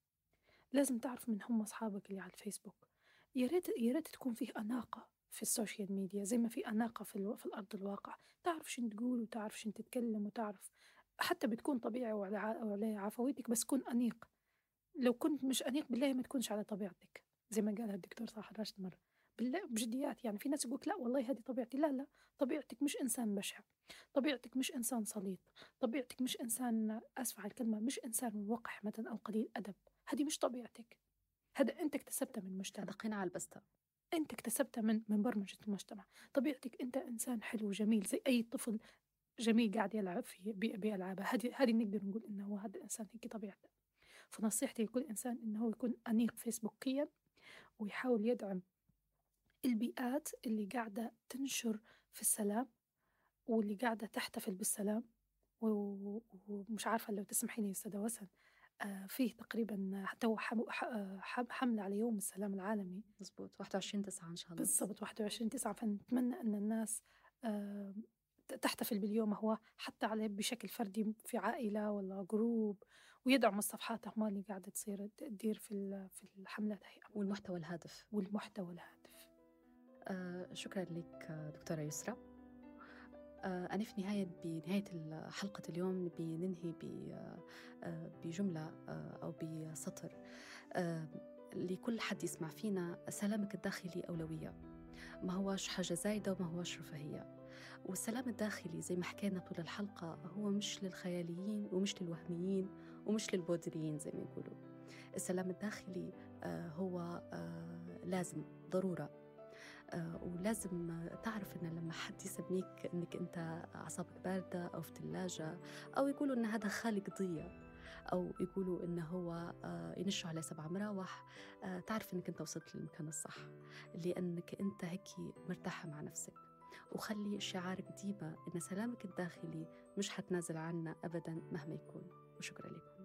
لازم تعرف من هم أصحابك اللي على الفيسبوك. يا ريت يا ريت تكون فيه أناقة في ال social media زي ما في أناقة في, ألو... في الأرض الواقع. تعرف شن تقول وتعرف شن تتكلم وتعرف حتى بتكون طبيعي وعلى عفويتك بس كون أنيق. لو كنت مش أنيق بالله ما تكونش على طبيعتك زي ما قالها الدكتور صاحب راشد مرة. بالله بجديات يعني. في ناس يقول لا والله هذه طبيعتي. لا لا. طبيعتك مش إنسان بشع. طبيعتك مش إنسان سليط طبيعتك مش إنسان أسف على الكلمة مش إنسان وقح مثلا أو قليل أدب. هذه مش طبيعتك. هذا أنت اكتسبتها من المجتمع هذا قناع لبستها أنت اكتسبتها من من برمجة المجتمع. طبيعتك أنت إنسان حلو وجميل زي أي طفل جميل قاعد يلعب في بألعابه هذه هذه نقدر نقول إنه هو هذا الإنسان هيك طبيعته. فنصيحتي لكل إنسان إنه هو يكون أنيق فيسبوكيا ويحاول يدعم البيئات اللي قاعدة تنشر في السلام واللي قاعدة تحتفل بالسلام. ومش عارفة لو تسمحي لي أستاذة وسن آه فيه تقريبا تو حملة على يوم السلام العالمي. مزبوط 21 تسعة إن شاء الله. بالضبط. 21 تسعة. فنتمنى أن الناس آه تحتفل باليوم هو حتى عليه بشكل فردي في عائلة ولا group ويدعم الصفحات هم اللي قاعدة تصير تدير في في الحملات هي والمحتوى الهادف. والمحتوى الهادف. آه شكرا لك دكتورة يسرى. آه أنا في نهاية بنهاية حلقة اليوم نبي ننهي آه بجملة آه أو بسطر. لكل حد يسمع فينا سلامك الداخلي أولوية. ما هوش حاجة زايدة وما هوش رفاهية. والسلام الداخلي زي ما حكينا طول الحلقة هو مش للخياليين ومش للوهميين ومش للبودريين زي ما يقولوا. السلام الداخلي هو لازم ضرورة. آه ولازم تعرف إن لما حد يسميك إنك أنت أعصابك باردة أو في ثلاجه أو يقولوا إن هذا خالق ضية أو يقولوا إنه هو آه ينشوا عليه سبع مراوح آه تعرف إنك أنت وصلت للمكان الصح لأنك أنت هيك مرتاحة مع نفسك. وخلي شعارك ديما إن سلامك الداخلي مش حتنازل عنا ابدا مهما يكون. وشكرا لكم.